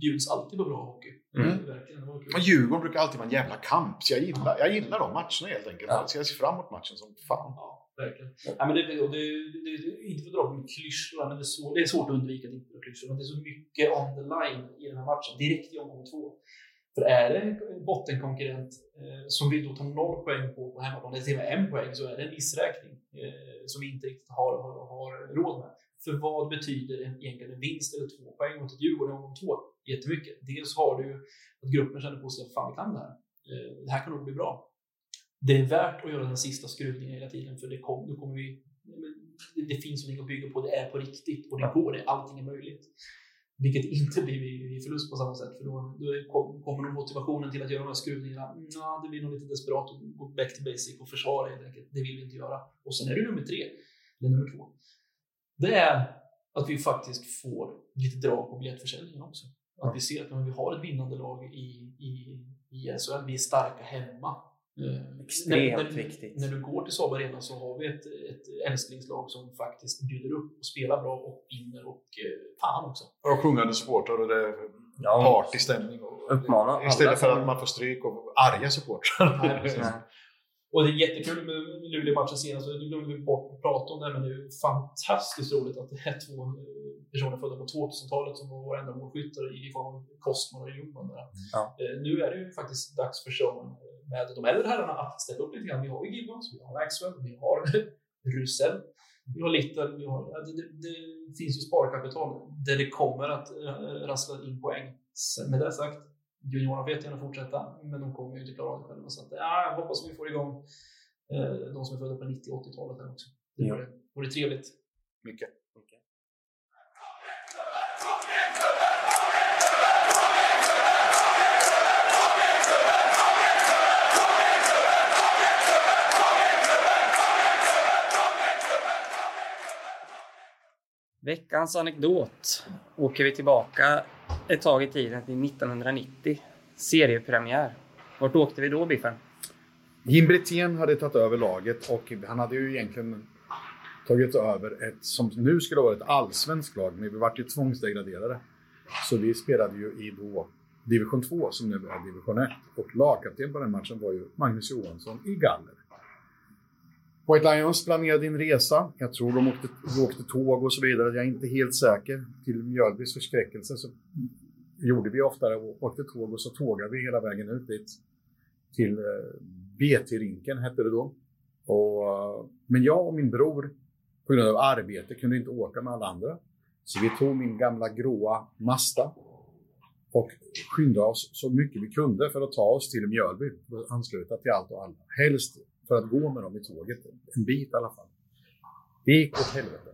bjuds alltid på bra hockey. Mm. Kul. Och Djurgården brukar alltid vara en jävla kamp, så jag gillar, jag gillar de matcherna helt enkelt. Ja. Så jag ser fram emot matchen som fan. Ja, verkligen. Ja, men det, och det, det, det, inte för att dra på med klyschor, men det är, svårt, det är svårt att undvika att inte klyschor. Men det är så mycket on the line i den här matchen, direkt i omgång två. För är det en bottenkonkurrent eh, som vi då tar noll poäng på på hemmaplan, eller till och med en poäng, så är det en missräkning eh, som vi inte riktigt har, har, har råd med. För vad betyder en, egentligen en vinst eller två poäng mot ett Djurgården i omgång två? Jättemycket. Dels har du ju att gruppen känner på sig att fan vi kan det här. Eh, det här kan nog bli bra. Det är värt att göra den sista skruvningen hela tiden för det kom, då kommer vi, det, finns någonting att bygga på, det är på riktigt och det går, det, allting är möjligt. Vilket inte blir vid förlust på samma sätt, för då, då kommer nog motivationen till att göra de här skruvningarna, Nah, det blir nog lite desperat att gå back to basic och försvara helt enkelt. Det vill vi inte göra. Och sen är det nummer tre, eller nummer två. Det är att vi faktiskt får lite drag på biljettförsäljningen också. Att vi ser att men, vi har ett vinnande lag i, i, i SHL, vi är starka hemma. Eh, Extremt när, när, viktigt. När du går till Saab Arena så har vi ett, ett älsklingslag som faktiskt bjuder upp och spelar bra och vinner och eh, fan också. Och sjungande supportrar och det är Ja, partystämning. Och, Uppmana alla istället för att man får stryk och arga supportrar. (laughs) Och det är jättekul med Luleå-matchen senast, nu glömde vi bort att prata om det, men det är fantastiskt roligt att det är två eh, personer födda på 2000-talet som var våra enda målskyttar i form av Kostman och Ljungman. Ja. Eh, Nu är det ju faktiskt dags för showen med de äldre herrarna att steppa upp lite grann. Vi har ju Gibbons, vi har Maxwell, vi har (laughs) Rusell, vi har Little, vi har, det, det, det finns ju sparkapital där det kommer att äh, rassla in poäng. Med det sagt, juniorerna får jättegärna fortsätta, men de kommer ju inte klara av det själva. Så att, ja, jag hoppas vi får igång eh, de som är födda på 90-80-talet här också. Det Ja. vore, vore trevligt. Mycket. Veckans anekdot åker vi tillbaka ett tag i tiden till 1990. Seriepremiär. Vart åkte vi då, Biffen? Jim Brithén hade tagit över laget och han hade ju egentligen tagit över ett som nu skulle vara ett allsvenskt lag, men vi vart ju tvångsdegraderade. Så vi spelade ju i då division 2 som nu är division 1 och lagkapten på den matchen var ju Magnus Johansson i galler. White Lions planerade en resa. Jag tror de åkte, de åkte tåg och så vidare. Jag är inte helt säker. Till Mjölbys förskräckelse så gjorde vi oftare och åkte tåg och så tågade vi hela vägen ut dit. Till eh, BT-rinken hette det då. Och, eh, men jag och min bror på grund av arbete kunde inte åka med alla andra. Så vi tog min gamla gråa Mazda och skyndade oss så mycket vi kunde för att ta oss till Mjölby och ansluta till allt och alla. Helst för att gå med dem i tåget, en bit i alla fall. Det gick åt helvete.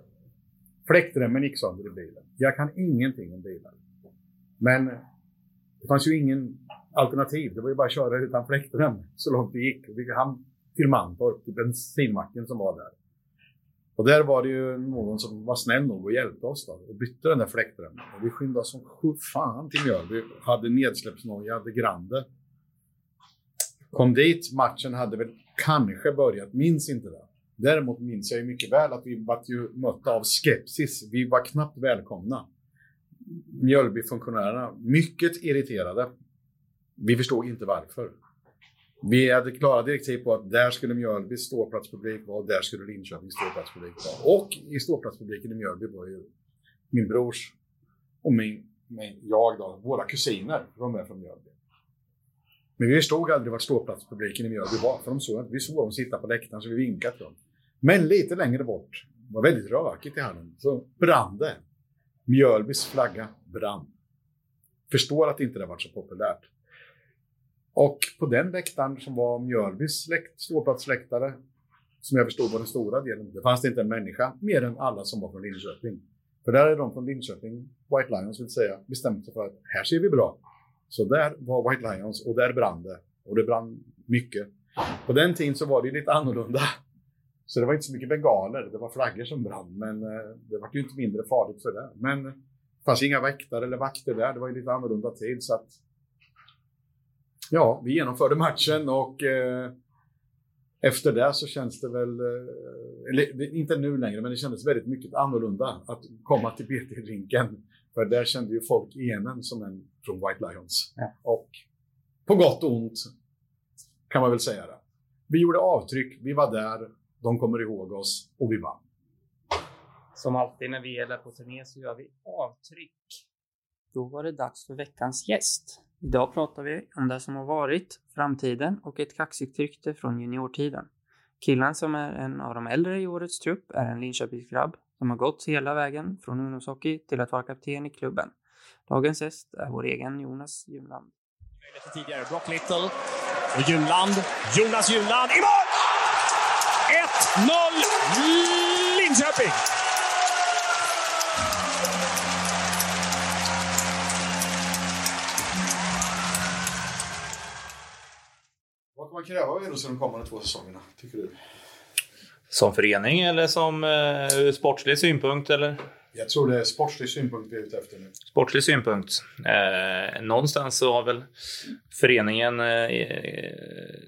Fläktremmen gick sönder i bilen. Jag kan ingenting om bilar. Men det fanns ju ingen alternativ. Det var ju bara att köra utan fläktrem så långt det gick. Vi hann till Mantorp, till bensinmacken som var där. Och där var det ju någon som var snäll nog och hjälpte oss då, och bytte den där fläktremmen. Och vi skyndade oss som sju- fan till Mjölby. Hade nedsläppsnoja, hade Grande. Kom dit, matchen hade väl kanske börjat, minns inte det. Däremot minns jag ju mycket väl att vi var ju mötta av skepsis. Vi var knappt välkomna. Mjölbyfunktionärerna, mycket irriterade. Vi förstod inte varför. Vi hade klara direktiv på att där skulle Mjölby ståplatspublik vara och där skulle Linköping ståplatspublik vara. Och i ståplatspubliken i Mjölby var ju min brors och min, min, jag då, våra kusiner de är från Mjölby. Men vi förstod aldrig vart ståplatspubliken i Mjölby var, för de såg, vi såg dem sitta på läktaren så vi vinkade till dem. Men lite längre bort, det var väldigt rökigt i hallen, så brann det. Mjölbys flagga brann. Förstår att inte det varit så populärt. Och på den läktaren som var Mjölbys ståplatsläktare, som jag förstod var den stora delen, det fanns det inte en människa mer än alla som var från Linköping. För där är de från Linköping, White Lions vill säga, bestämt sig för att här ser vi bra. Så där var White Lions och där brann det. Och det brann mycket. På den tiden så var det lite annorlunda. Så det var inte så mycket bengaler, det var flaggor som brann. Men eh, det var ju inte mindre farligt för det. Men det fanns inga väktare eller vakter där, det var ju lite annorlunda tid. Så att, ja, vi genomförde matchen och eh, efter det så känns det väl, eh, eller inte nu längre, men det kändes väldigt mycket annorlunda att komma till BT-rinken. För där kände ju folk igen som en från White Lions. Ja. Och på gott och ont kan man väl säga det. Vi gjorde avtryck, vi var där, de kommer ihåg oss och vi vann. Som alltid när vi är där på turné så gör vi avtryck. Då var det dags för veckans gäst. Idag pratar vi om det som har varit, framtiden och ett kaxigt rykte från juniortiden. Killen som är en av de äldre i årets trupp är en Linköpingsgrabb som har gått hela vägen från ungdomshockey till att vara kapten i klubben. Dagens gäst är vår egen Jonas Junland. Tidigare. Brock Little och Junland. Jonas Junland i mål! 1-0 Linköping! Vad kan man kräva av er då de kommande två säsongerna, tycker du? Som förening eller som eh, sportslig synpunkt? Eller? Jag tror det är sportslig synpunkt vi är ute efter nu. Sportslig synpunkt. Eh, någonstans så har väl föreningen eh,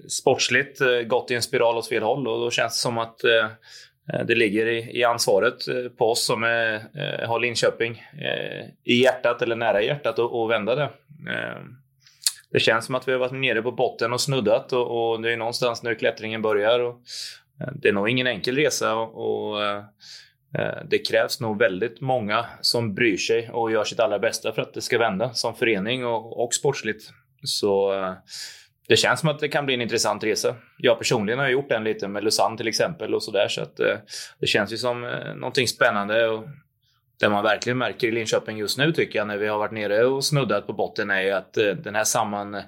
sportsligt eh, gått i en spiral åt fel håll och då känns det som att eh, det ligger i, i ansvaret eh, på oss som är, eh, har Linköping eh, i hjärtat eller nära hjärtat och vända det. Eh, det känns som att vi har varit nere på botten och snuddat och, och det är någonstans nu klättringen börjar. Och, eh, det är nog ingen enkel resa och, eh, eh, det krävs nog väldigt många som bryr sig och gör sitt allra bästa för att det ska vända som förening och, och sportsligt. Så eh, det känns som att det kan bli en intressant resa. Jag personligen har gjort den lite med Lausanne till exempel och sådär så att det känns ju som någonting spännande. Och det man verkligen märker i Linköping just nu tycker jag när vi har varit nere och snuddat på botten är ju att den här samman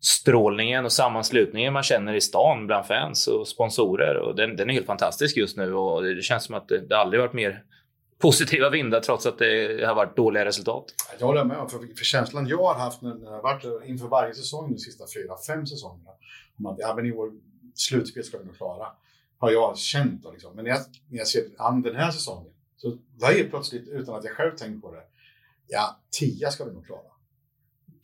strålningen och sammanslutningen man känner i stan bland fans och sponsorer och den, den är helt fantastisk just nu och det känns som att det, det aldrig varit mer positiva vindar trots att det har varit dåliga resultat. Jag håller med. För, för känslan jag har haft när, jag har varit inför varje säsong de sista fyra, fem säsongerna om att även i vår slutspel ska vi nog klara, har jag känt. Då, liksom. Men när jag, när jag ser an den här säsongen så var helt plötsligt, utan att jag själv tänkt på det, ja, tia ska vi nog klara.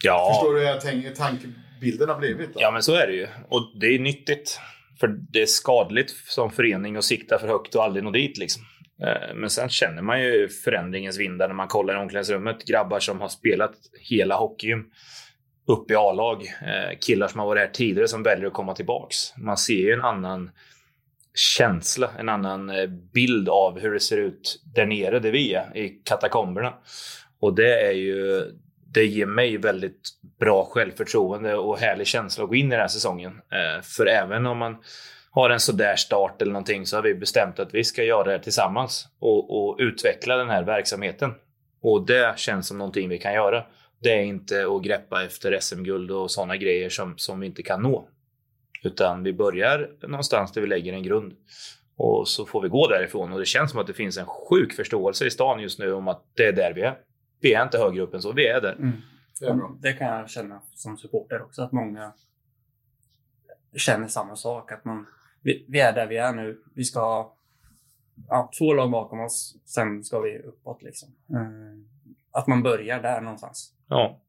Ja. Förstår du hur jag tänker, tankebilden har blivit? Då? Ja, men så är det ju. Och det är nyttigt. För det är skadligt som förening att sikta för högt och aldrig nå dit. Liksom. Eh, men sen känner man ju förändringens vindar när man kollar i omklädningsrummet. Grabbar som har spelat hela hockeyn upp i A-lag. Eh, killar som har varit här tidigare som väljer att komma tillbaks. Man ser ju en annan känsla, en annan eh, bild av hur det ser ut där nere, där vi är, i katakomberna. Och det är ju, det ger mig väldigt bra självförtroende och härlig känsla att gå in i den här säsongen. Eh, för även om man har en sådär start eller någonting så har vi bestämt att vi ska göra det här tillsammans och, och utveckla den här verksamheten. Och det känns som någonting vi kan göra. Det är inte att greppa efter SM-guld och sådana grejer som, som vi inte kan nå. Utan vi börjar någonstans där vi lägger en grund. Och så får vi gå därifrån. Och det känns som att det finns en sjuk förståelse i stan just nu om att det är där vi är. Vi är inte högre upp än så, vi är där. Mm. Det, är det, kan jag känna som supporter också, att många känner samma sak. Att man, vi, vi är där vi är nu. Vi ska ha ja, två lag bakom oss, sen ska vi uppåt. Liksom. Mm. Att man börjar där någonstans. Ja.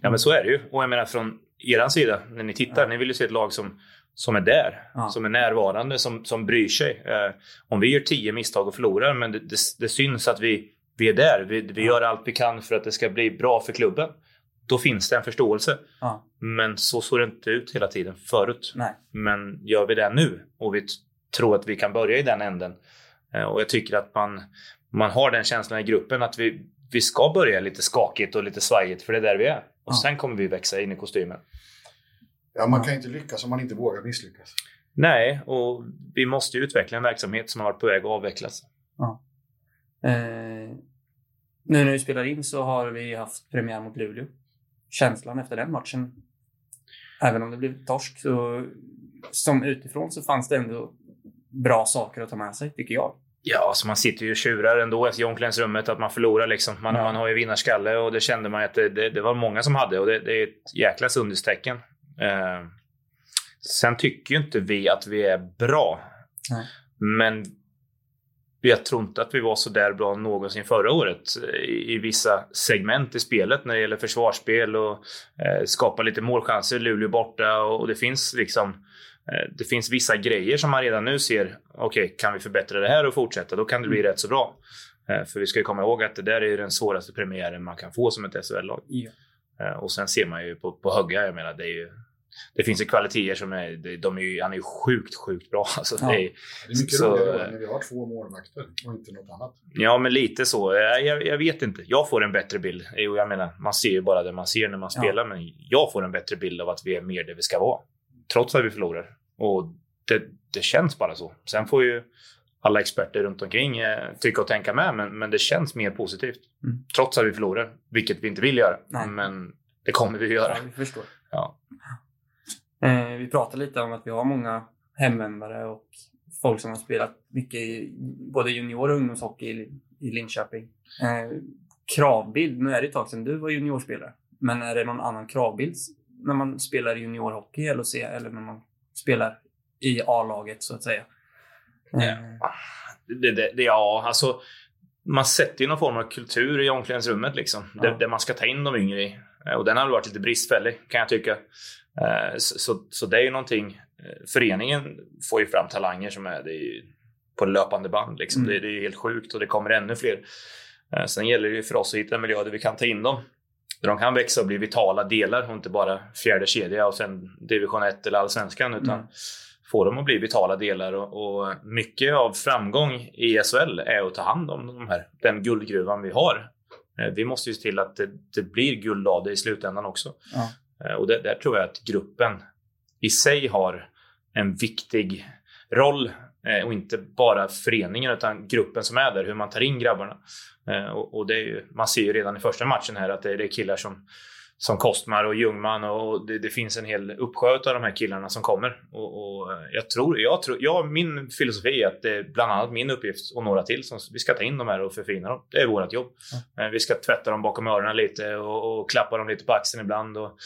ja, men så är det ju. Och jag menar från er sida, när ni tittar, ja. ni vill ju se ett lag som som är där, ja. som är närvarande, som, som bryr sig. Eh, om vi gör tio misstag och förlorar, men det, det, det syns att vi, vi är där. Vi, vi ja. gör allt vi kan för att det ska bli bra för klubben. Då finns det en förståelse. Ja. Men så såg det inte ut hela tiden förut. Nej. Men gör vi det nu och vi tror att vi kan börja i den änden. Eh, och jag tycker att man, man har den känslan i gruppen att vi, vi ska börja lite skakigt och lite svajigt, för det är där vi är. Och sen kommer vi växa in i kostymen. Ja, man kan inte lyckas om man inte vågar misslyckas. Nej, och vi måste utveckla en verksamhet som har varit på väg att avvecklas. Ja. Eh, nu när vi spelar in så har vi haft premiär mot Luleå. Känslan efter den matchen, även om det blev torsk, så som utifrån så fanns det ändå bra saker att ta med sig, tycker jag. Ja, alltså man sitter ju och tjurar ändå i omklädningsrummet att man förlorar. Liksom. Man, ja. man har ju vinnarskalle och det kände man att det, det, det var många som hade och det, det är ett jäkla sundhetstecken. Eh, sen tycker ju inte vi att vi är bra. Nej. Men jag tror inte att vi var så där bra någonsin förra året i, i vissa segment i spelet när det gäller försvarsspel och eh, skapa lite målchanser. Luleå borta och, och det finns liksom eh, det finns vissa grejer som man redan nu ser. Okej, okay, kan vi förbättra det här och fortsätta? Då kan det bli mm. rätt så bra. Eh, för vi ska komma ihåg att det där är den svåraste premiären man kan få som ett SHL-lag. Eh, och sen ser man ju på, på Högga, jag menar, det är ju det finns ju kvaliteter som är, de är ju, han är ju sjukt, sjukt bra. (laughs) Alltså, ja. det, är, det är mycket så, roligare när vi har två målvakter och inte något annat. Ja, men lite så. Jag, jag, vet inte. Jag får en bättre bild. Jo, jag menar, man ser ju bara det man ser när man ja. spelar, men jag får en bättre bild av att vi är mer det vi ska vara. Trots att vi förlorar. Och det, det känns bara så. Sen får ju alla experter runt omkring eh, tycka och tänka med, men, men det känns mer positivt. Mm. Trots att vi förlorar, vilket vi inte vill göra. Nej. Men det kommer vi att göra. Ja, vi förstår. Ja. Eh, vi pratade lite om att vi har många hemvändare och folk som har spelat mycket i både junior och ungdomshockey i, i Linköping. Eh, kravbild, nu är det ett tag sedan du var juniorspelare, men är det någon annan kravbild när man spelar juniorhockey eller, se, eller när man spelar i A-laget så att säga? Eh. Det, det, det, ja, alltså man sätter ju någon form av kultur i omklädningsrummet liksom, ja. där, där, man ska ta in de yngre i. Eh, och den har varit lite bristfällig kan jag tycka. Eh, så, så det är ju någonting. Eh, föreningen får ju fram talanger som är, det är på löpande band. Liksom. Mm. Det, det, är helt sjukt och det kommer ännu fler. Sen gäller det ju för oss att hitta en miljö där vi kan ta in dem. de kan växa och bli vitala delar och inte bara fjärde kedja och sen division 1 eller allsvenskan. Utan Mm. få dem att bli vitala delar. Och, och mycket av framgång i SHL är att ta hand om de här, den guldgruvan vi har. Eh, Vi måste ju se till att det, det blir guld av det i slutändan också. Ja. Eh, Och det, där tror jag att gruppen i sig har en viktig roll. Eh, Och inte bara föreningen utan gruppen som är där, hur man tar in grabbarna. Eh, Och, det är ju, man ser ju redan i första matchen här att det, är killar som, som Kostmar och Ljungman och det, det finns en hel uppsjö av de här killarna som kommer. Och, och jag tror, jag tror, ja, min filosofi är att det är bland annat min uppgift och några till som vi ska ta in de här och förfina dem. Det är vårt jobb. Eh, Vi ska tvätta dem bakom öronen lite och, och klappa dem lite på axeln ibland. Och,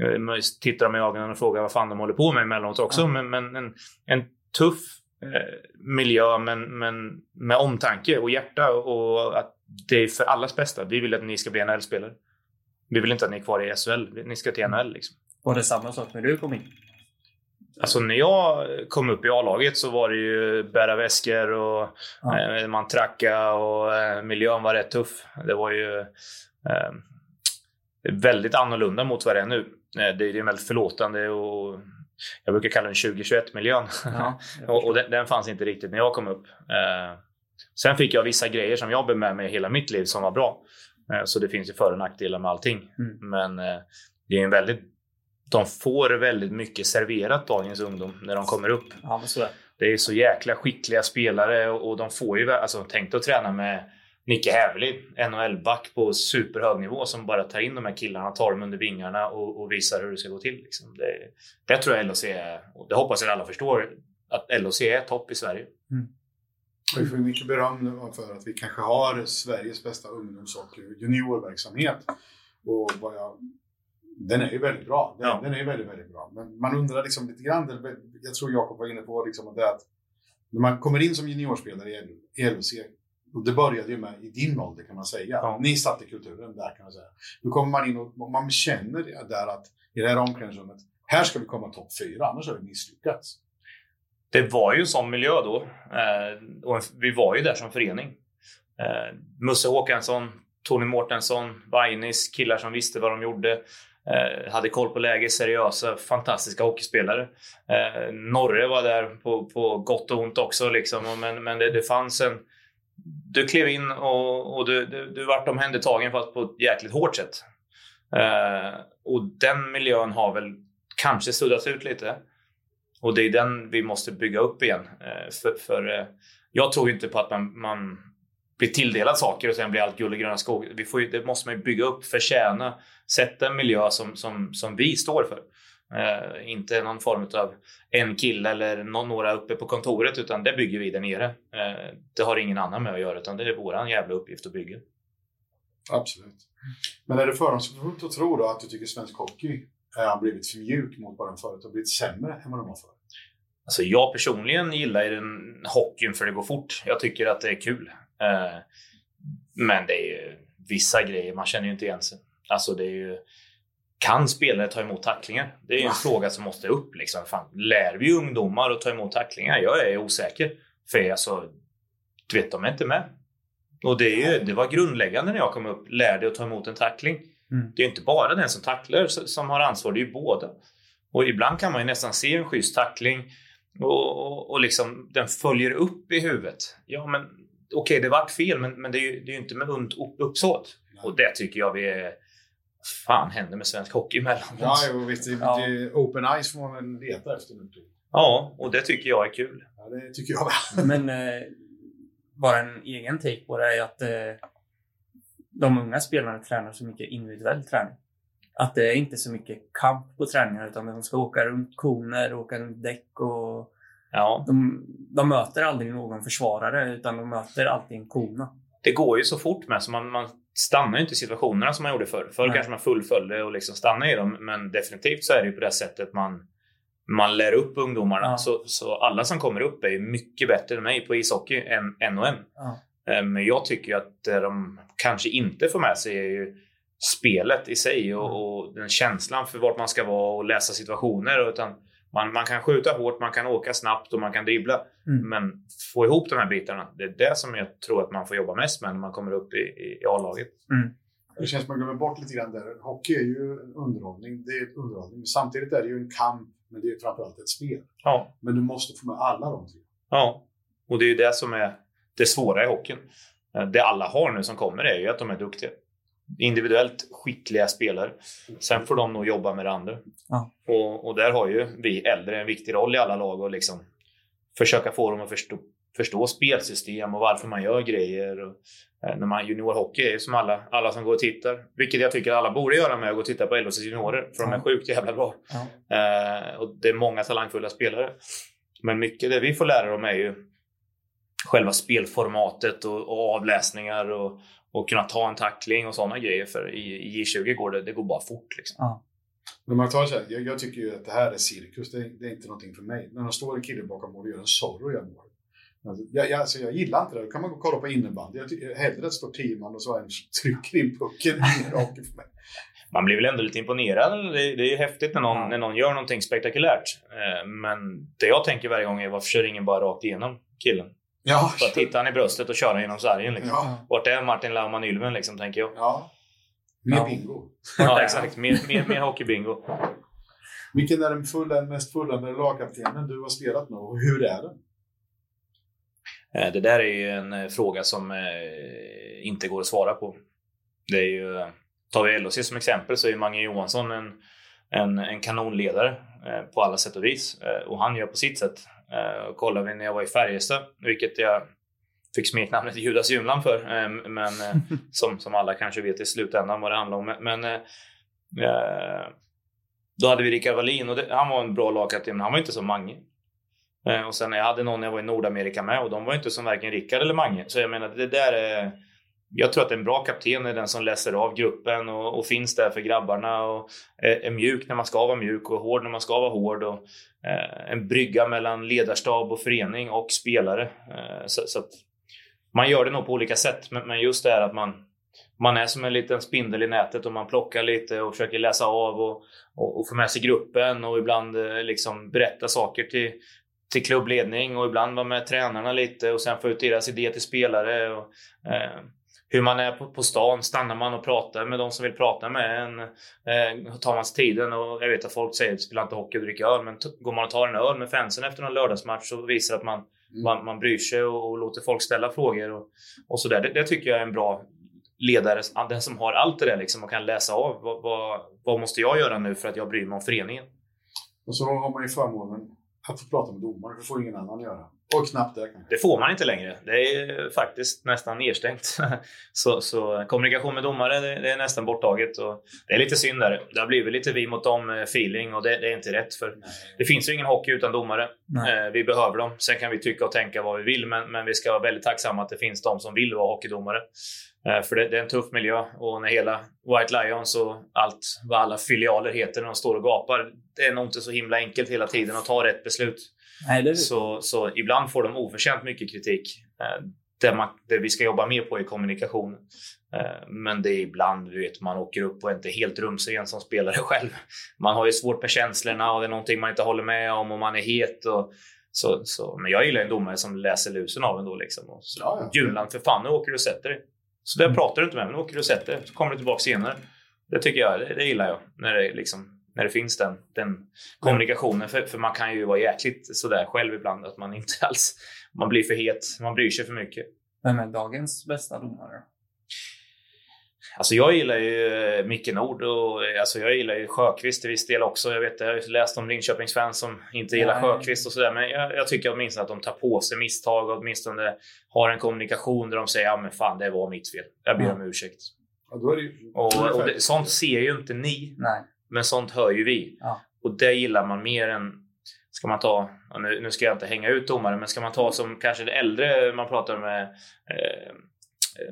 eh, titta dem i ögonen och fråga vad fan de håller på med emellanåt också. Ja. Men, men en, en tuff eh, miljö men, men med omtanke och hjärta och att det är för allas bästa. Vi vill att ni ska bli NHL-spelare. Vi vill inte att ni är kvar i SHL. Ni ska till NHL liksom. Var det samma sak när du kom in? Alltså när jag kom upp i A-laget så var det ju bära väskor och Ja. eh, man tracka och eh, miljön var rätt tuff. Det var ju eh, väldigt annorlunda mot vad det är nu. Eh, det är ju väldigt förlåtande och jag brukar kalla den 2021-miljön. Ja, (laughs) och och den, den fanns inte riktigt när jag kom upp. Eh, sen fick jag vissa grejer som jag blev med mig hela mitt liv som var bra. Eh, så det finns ju för och nackdelar med allting. Mm. Men eh, det är en väldigt... De får väldigt mycket serverat, dagens ungdom, när de kommer upp. ja det. Det är så jäkla skickliga spelare och och de får ju... Alltså, tänk dig att träna med Nicke Hävelid, NHL-back på superhög nivå som bara tar in de här killarna, tar dem under vingarna och, och visar hur det ska gå till. Liksom. Det, det tror jag LHC är, och det hoppas jag alla förstår, att LHC är topp i Sverige. Vi får mycket beröm för att vi kanske har Sveriges bästa ungdoms och juniorverksamhet. Och vad jag, den är ju väldigt bra. Den, Ja. den är ju väldigt, väldigt bra. Men man undrar liksom lite grann, jag tror Jakob var inne på liksom att det att när man kommer in som juniorspelare i LHC, och det började ju med i din ålder kan man säga. Ja. Ni satte kulturen där kan man säga. Då kommer man in och man känner där att i det här omklädningsrummet, här ska vi komma topp fyra, annars har vi misslyckats. Det var ju en sån miljö då. Eh, och vi var ju där som förening. Eh, Musse Håkansson, Tony Mårtensson, Vainis, killar som visste vad de gjorde. Eh, hade koll på läget, seriösa, fantastiska hockeyspelare. Eh, Norre var där på, på gott och ont också. Liksom. Men, men det, det fanns en... Du klev in och, och du, du, du vart omhändertagen fast på ett jäkligt hårt sätt. Eh, och den miljön har väl kanske suddats ut lite. Och det är den vi måste bygga upp igen. Eh, För, för eh, jag tror inte på att man, man blir tilldelad saker och sen blir allt guld och gröna skog. Vi får ju, det måste man ju bygga upp, förtjäna, sätta en miljö som, som, som vi står för. Eh, inte någon form av en kille eller någon, några uppe på kontoret, utan det bygger vi där nere. Eh, det har ingen annan med att göra, utan det är vår jävla uppgift att bygga. Absolut. Men är det fördomsfullt att tro då att du tycker svensk hockey eh, har blivit för mjuk mot vad den förut har blivit sämre än vad de var förut? Alltså jag personligen gillar den hockeyn för det går fort. Jag tycker att det är kul. Eh, men det är ju vissa grejer, man känner ju inte igen sig. Alltså det är ju... Kan spelare ta emot tacklingar? Det är en fråga som måste upp. Liksom. Fan, lär vi ungdomar att ta emot tacklingar? Jag är osäker. För alltså, du vet, de är inte med. Och det, ju, det var grundläggande när jag kom upp. Lär dig att ta emot en tackling. Mm. Det är inte bara den som tacklar som har ansvar, det är ju båda. Och ibland kan man ju nästan se en schysst tackling och, och, och liksom den följer upp i huvudet. Ja, men okej, det vart fel, men, men det är ju det är ju inte med upp- uppsåt. Och det tycker jag vi är... fan händer med svensk hockey emellanåt? Ja, jo, visst. Det, Ja. det, open eyes får man leta efter nu. Ja, och det tycker jag är kul. Ja, det tycker jag väl. Men eh, bara en egen take på det är att eh, de unga spelarna tränar så mycket individuell träning. Att det är inte så mycket kamp på träningar utan de ska åka runt koner, åka runt däck och Ja, de, de möter aldrig någon försvarare utan de möter alltid en kona. det går ju så fort med så man, man stannar ju inte situationerna som man gjorde förr. Förr Nej. kanske man fullföljde och liksom stannade i dem, men definitivt så är det ju på det sättet man, man lär upp ungdomarna. Ja. Så, så alla som kommer upp är ju mycket bättre än mig på ishockey än en och en. Ja. Eh, Men jag tycker ju att det de kanske inte får med sig är ju spelet i sig och, Mm. och den känslan för vart man ska vara och läsa situationer. Utan man, man kan skjuta hårt, man kan åka snabbt och man kan dribbla. Mm. Men få ihop de här bitarna, det är det som jag tror att man får jobba mest med när man kommer upp i, i, i A-laget. Det känns som man glömmer bort lite grann där. Hockey är ju en underhållning. Det är ett underhållning. Men samtidigt är det ju en kamp, men det är framförallt ett spel. Ja. Men du måste få med alla de tre. Ja, och det är ju det som är det svåra i hockeyn. Det alla har nu som kommer är ju att de är duktiga. Individuellt skickliga spelare. Sen får de nog jobba med det andra. Ja. Och, och där har ju vi äldre en viktig roll i alla lag och liksom försöka få dem att förstå, förstå spelsystem och varför man gör grejer. Och, eh, när man juniorhockey är ju som alla, alla som går och tittar. Vilket jag tycker alla borde göra med att gå och titta på LHCs juniorer. För de är sjukt jävla bra. Ja. Eh, och det är många talangfulla spelare. Men mycket det vi får lära dem är ju själva spelformatet och, och avläsningar och, och kunna ta en tackling och sådana grejer. För i, i J20 går det, det går bara fort. Liksom. Men man tar så här, jag, jag tycker ju att det här är cirkus. Det är, det är inte någonting för mig. När det står en kille bakom mål och gör en sorry och gör mål. Alltså, jag, jag, alltså, jag gillar inte det. Då kan man gå och kolla på innebandy. Jag tycker hellre att det står tio man och så en (laughs) trycker in pucken för mig. Man blir väl ändå lite imponerad. Det, det är ju häftigt när någon, Ja. när någon gör någonting spektakulärt. Eh, men det jag tänker varje gång är varför kör ingen bara rakt igenom killen? Ja, Bara titta han i bröstet och köra genom sargen. Liksom. ja, Vart är Martin Lauman Ylven liksom, tänker jag. ja. Mer Ja. bingo. Ja, exakt. Mer, mer, mer hockeybingo. Vilken är den fulla, mest fulländade lagkaptenen du har spelat med och hur är den? Eh, Det där är ju en eh, fråga som eh, inte går att svara på. Det är ju, tar vi LHC som exempel så är Mange Johansson en, en, en kanonledare på alla sätt och vis. Och han gör på sitt sätt. Eh, Kollar vi när jag var i Färjestad, vilket jag fick smeknamnet (laughs) Judas Junland för, eh, men (laughs) som, som alla kanske vet i slutändan vad det handlar om. Men eh, eh, då hade vi Rickard Wallin och det, han var en bra lagkapten, men han var inte som Mange. Eh, Och sen jag hade någon jag var i Nordamerika med och de var inte som varken Rickard eller Mange. Så jag menar, det där är... Jag tror att en bra kapten är den som läser av gruppen och, och finns där för grabbarna och är, är mjuk när man ska vara mjuk och hård när man ska vara hård. Och, eh, en brygga mellan ledarstab och förening och spelare. Eh, så, så att man gör det nog på olika sätt, men, men just det här att man, man är som en liten spindel i nätet och man plockar lite och försöker läsa av och, och, och få med sig gruppen och ibland eh, liksom berätta saker till, till klubbledning och ibland vara med tränarna lite och sen få ut deras idé till spelare. Och, eh, hur man är på, på stan, stannar man och pratar med de som vill prata med en? Eh, tar man sig tiden och jag vet att folk säger att spela inte hockey och dricka öl, men går man och tar en öl med fansen efter någon lördagsmatch och visar att man, man, man bryr sig och, och låter folk ställa frågor och, och sådär. Det, det tycker jag är en bra ledare, den som har allt det där liksom och kan läsa av. Vad, vad, vad måste jag göra nu för att jag bryr mig om föreningen? Och så har man ju förmånen att få prata med domare, det får ingen annan göra. Och knappt det kanske. Det får man inte längre. Det är faktiskt nästan nedstängt. (laughs) Så, så kommunikation med domare, det, det är nästan borttaget. Och det är lite synd där. Det har blivit lite vi mot dem eh, feeling och det, det är inte rätt. för Det finns ju ingen hockey utan domare. Nej. Eh, Vi behöver dem. Sen kan vi tycka och tänka vad vi vill, men, men vi ska vara väldigt tacksamma att det finns de som vill vara hockeydomare. Eh, För det, det är en tuff miljö och när hela White Lions och allt vad alla filialer heter när de står och gapar, det är nog inte så himla enkelt hela tiden att ta rätt beslut. Nej, det, Så, så ibland får de oförtjänt mycket kritik. Eh, det, man, det vi ska jobba mer på är kommunikation. Eh, men det är ibland, du vet, man åker upp och är inte helt rumsren som spelare (laughs) själv. Man har ju svårt med känslorna och det är någonting man inte håller med om och man är het. Och, så, så, men jag gillar en domare som läser lusen av en då. Liksom. Och så, Ja, ja. Juland, för fan, nu åker du och sätter dig. Så där Mm. pratar du inte med mig, nu åker du och sätter. Så kommer du tillbaka senare. Det tycker jag, det, det gillar jag. När det, liksom, när det finns den, den kommunikationen. För, för man kan ju vara jäkligt sådär själv ibland. Att man inte (laughs) alls man blir för het, man bryr sig för mycket. vem är dagens bästa domare? Alltså jag gillar ju eh, Micke Nord och eh, alltså jag gillar ju Sjöqvist till viss del också. Jag vet, jag har läst om Linköpingsfans som inte gillar Nej. Sjöqvist och sådär. Men jag, jag tycker åtminstone att de tar på sig misstag och åtminstone har en kommunikation där de säger ja men fan det var mitt fel. Jag ber om ursäkt. Ja, ju- Och, och det, sånt ser ju inte ni, Nej. men sånt hör ju vi. Ja. Och det gillar man mer än... Ska man ta, nu ska jag inte hänga ut domare, men ska man ta som kanske det äldre man pratar med eh,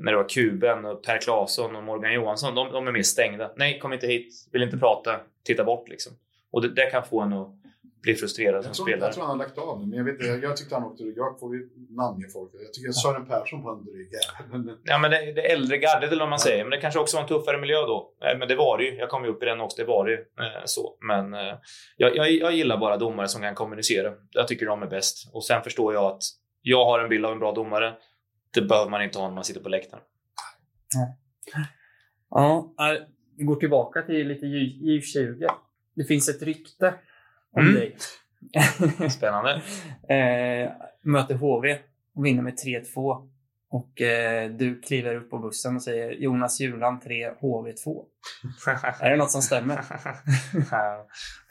när det var Kuben, och Per Claesson och Morgan Johansson, de, de är mer stängda. Nej, kom inte hit, vill inte prata, titta bort liksom. Och det, det kan få en att bli frustrerad som Jag tror, spelare. jag tror han har lagt av nu, men jag, vet, jag, jag tyckte han åkte Jag får ju namnge folk. Jag tycker Sören Persson var en dryg Ja, men det, det äldre gardet eller vad man säger. Men det kanske också var en tuffare miljö då. Eh, Men det var det ju. Jag kom ju upp i den också. Det var det ju. Eh, så. Men eh, jag, jag, jag gillar bara domare som kan kommunicera. Jag tycker de är bäst. Och sen förstår jag att jag har en bild av en bra domare. Det behöver man inte ha när man sitter på läktaren. Ja, vi går tillbaka till lite J20. Det finns ett rykte om Mm. dig. Spännande. (laughs) eh, möter HV och vinner med 3-2. Och eh, du kliver upp på bussen och säger Jonas Juland 3, HV 2. Är det något som stämmer?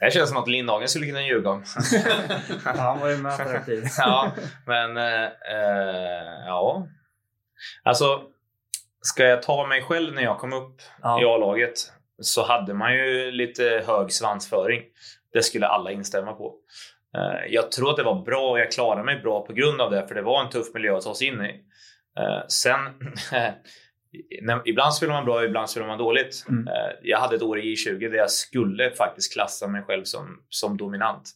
(laughs) det känns som att Lindhagen skulle kunna ljuga om. (laughs) Ja, han var ju med på den tiden. (laughs) ja, men eh, ja. Alltså, ska jag ta mig själv när jag kom upp i Ja. A-laget så hade man ju lite hög svansföring. Det skulle alla instämma på. Eh, Jag tror att det var bra och jag klarade mig bra på grund av det, för det var en tuff miljö att ta sig in i. Eh, Sen, (laughs) ibland spelar man bra, ibland spelar man dåligt. Mm. Eh, Jag hade ett år i J20 där jag skulle faktiskt klassa mig själv som, som dominant.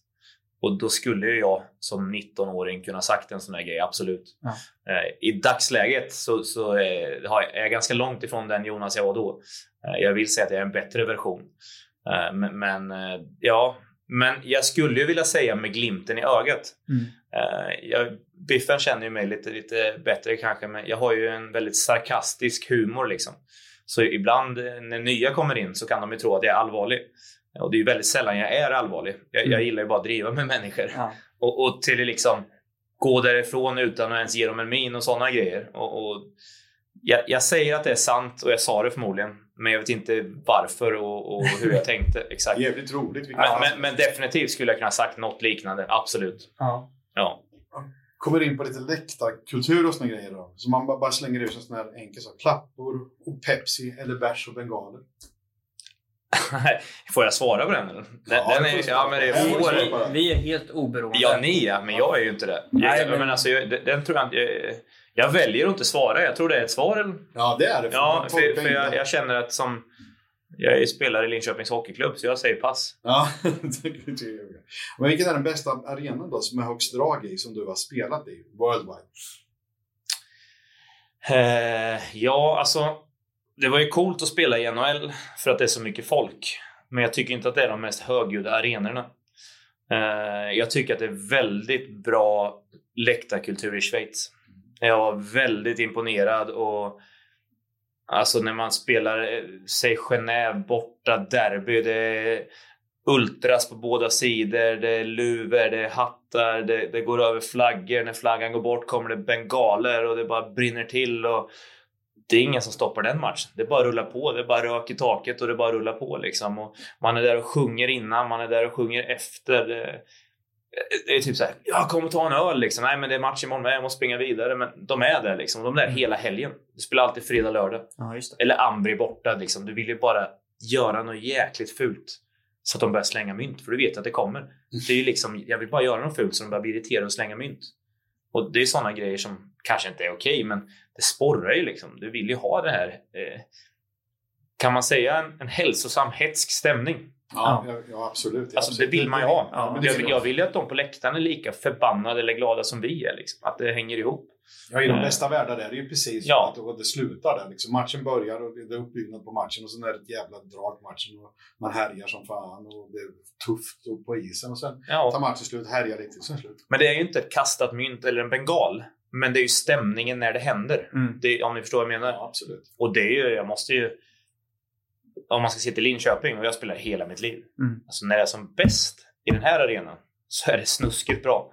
Och då skulle ju jag som 19-åring kunna sagt en sån här grej, absolut. Ja. Eh, I dagsläget så, så är jag ganska långt ifrån den Jonas jag var då. Jag vill säga att jag är en bättre version. Men, ja, men jag skulle ju vilja säga med glimten i ögat. Mm. Eh, Jag, Biffen känner ju mig lite, lite bättre kanske, men jag har ju en väldigt sarkastisk humor liksom. Så ibland eh, när nya kommer in så kan de ju tro att jag är allvarlig. Och det är ju väldigt sällan jag är allvarlig. Jag, jag Mm. gillar ju bara att driva med människor. Ja. Och, och till att liksom gå därifrån utan att ens ge dem en min och sådana grejer. Och, och jag, jag säger att det är sant och jag sa det förmodligen. Men jag vet inte varför och, och hur jag tänkte (laughs) exakt. Jävligt roligt. Men, men, men definitivt skulle jag kunna ha sagt något liknande. Absolut. Ja. Ja. Kommer in på lite läktarkultur och såna grejer då. Så man bara slänger ut en sån här enkel sak. Klappor och Pepsi eller bärs och bengaler. (laughs) Får jag svara på den? Eller? Den, Ja, den är, ja, men det du Vi, vi är helt oberoende. Ja, ni ja, men jag är ju inte det. Nej, jag, men- men... alltså, jag, den- tror jag. Jag, jag väljer att inte svara. Jag tror det är ett svar. Eller? Ja, det är det. Ja, Man för, för jag, jag känner att som... Jag är spelare i Linköpings Hockeyklubb, så jag säger pass. Ja. (laughs) Men vilken är den bästa arenan då som är högst drag i som du har spelat i? Worldwide. Eh, ja, alltså... Det var ju coolt att spela i NHL för att det är så mycket folk. Men jag tycker inte att det är de mest högljudda arenorna. Eh, jag tycker att det är väldigt bra läktarkultur i Schweiz. Jag var väldigt imponerad och alltså när man spelar, eh, säg Genève borta, derby, det är ultras på båda sidor, det är luvor, det är hattar, det, det går över flaggor. När flaggan går bort kommer det bengaler och det bara brinner till. Och det är ingen som stoppar den matchen. Det bara rullar på. Det är bara rök i taket och det bara rullar på. Liksom. Och man är där och sjunger innan, man är där och sjunger efter. Det, det är typ så här, jag kommer ta en öl liksom. Nej men det är match imorgon med, jag måste springa vidare. Men de är där liksom. De är där hela helgen. Du spelar alltid fredag, lördag. Ja. Eller Ambri borta liksom. Du vill ju bara göra något jäkligt fult. Så att de börjar slänga mynt, för du vet att det kommer. Det är ju liksom, jag vill bara göra något fult så de börjar bli irriterade och slänga mynt. Och det är sådana grejer som kanske inte är okej, men det sporrar ju liksom. Du vill ju ha det här, eh, kan man säga en, en hälsosam, hetsk stämning. Ja, ja. ja absolut. Ja, Alltså det vill man ju ha. Ja, jag, jag vill ju att de på läktaren är lika förbannade eller glada som vi är. Liksom. Att det hänger ihop. Ja, i de Eh. bästa världar är det ju precis Ja. så att det slutar där. Liksom. Matchen börjar och det är uppbyggnad på matchen och sen är det ett jävla drag matchen. Och man härjar som fan och det är tufft och på isen och sen tar Ja. matchen slut, härjar lite och sen slut. Men det är ju inte ett kastat mynt eller en bengal. Men det är ju stämningen när det händer. Mm. Det, om ni förstår vad jag menar. Ja, absolut. Och det är ju, jag måste ju... Om man ska se till Linköping, och jag spelar hela mitt liv. Mm. Alltså när det är som bäst i den här arenan så är det snuskigt bra.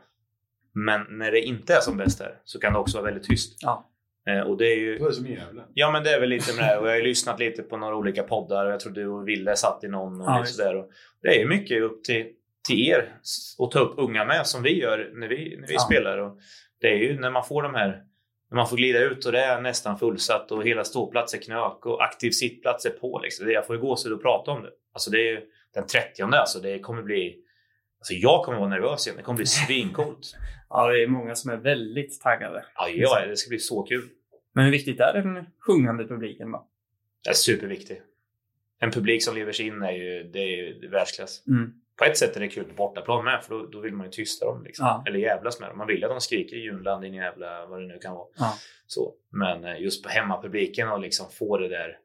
Men när det inte är som bäst här så kan det också vara väldigt tyst. Ja. Eh, och det är ju... Då är det som i Gävle. Ja men det är väl lite med det här. Och jag har ju lyssnat lite på några olika poddar och jag tror du och Ville satt i någon och Ja, sådär. Och det är ju mycket upp till, till er att ta upp unga med som vi gör när vi, när vi Ja. spelar. Och det är ju när man får de här när man får glida ut och det är nästan fullsatt och hela ståplats är knök och aktiv sittplats är på. Liksom. Jag får ju gåshud att prata om det. Alltså det är ju den 30 alltså det kommer bli... Alltså jag kommer vara nervös igen. Det kommer bli (laughs) svincoolt. Ja, det är många som är väldigt taggade. Ja, ja, det ska bli så kul. Men hur viktigt är den sjungande publiken då? Det är superviktigt. En publik som lever sig in är ju, det är ju världsklass. Mm. På ett sätt är det kul på bortaplan med, för då, då vill man ju tysta dem. Liksom. Ja. Eller jävlas med dem. Man vill att de skriker i Junland, din jävla, vad det nu kan vara. Ja. Så. Men eh, just på hemmapubliken och liksom få det där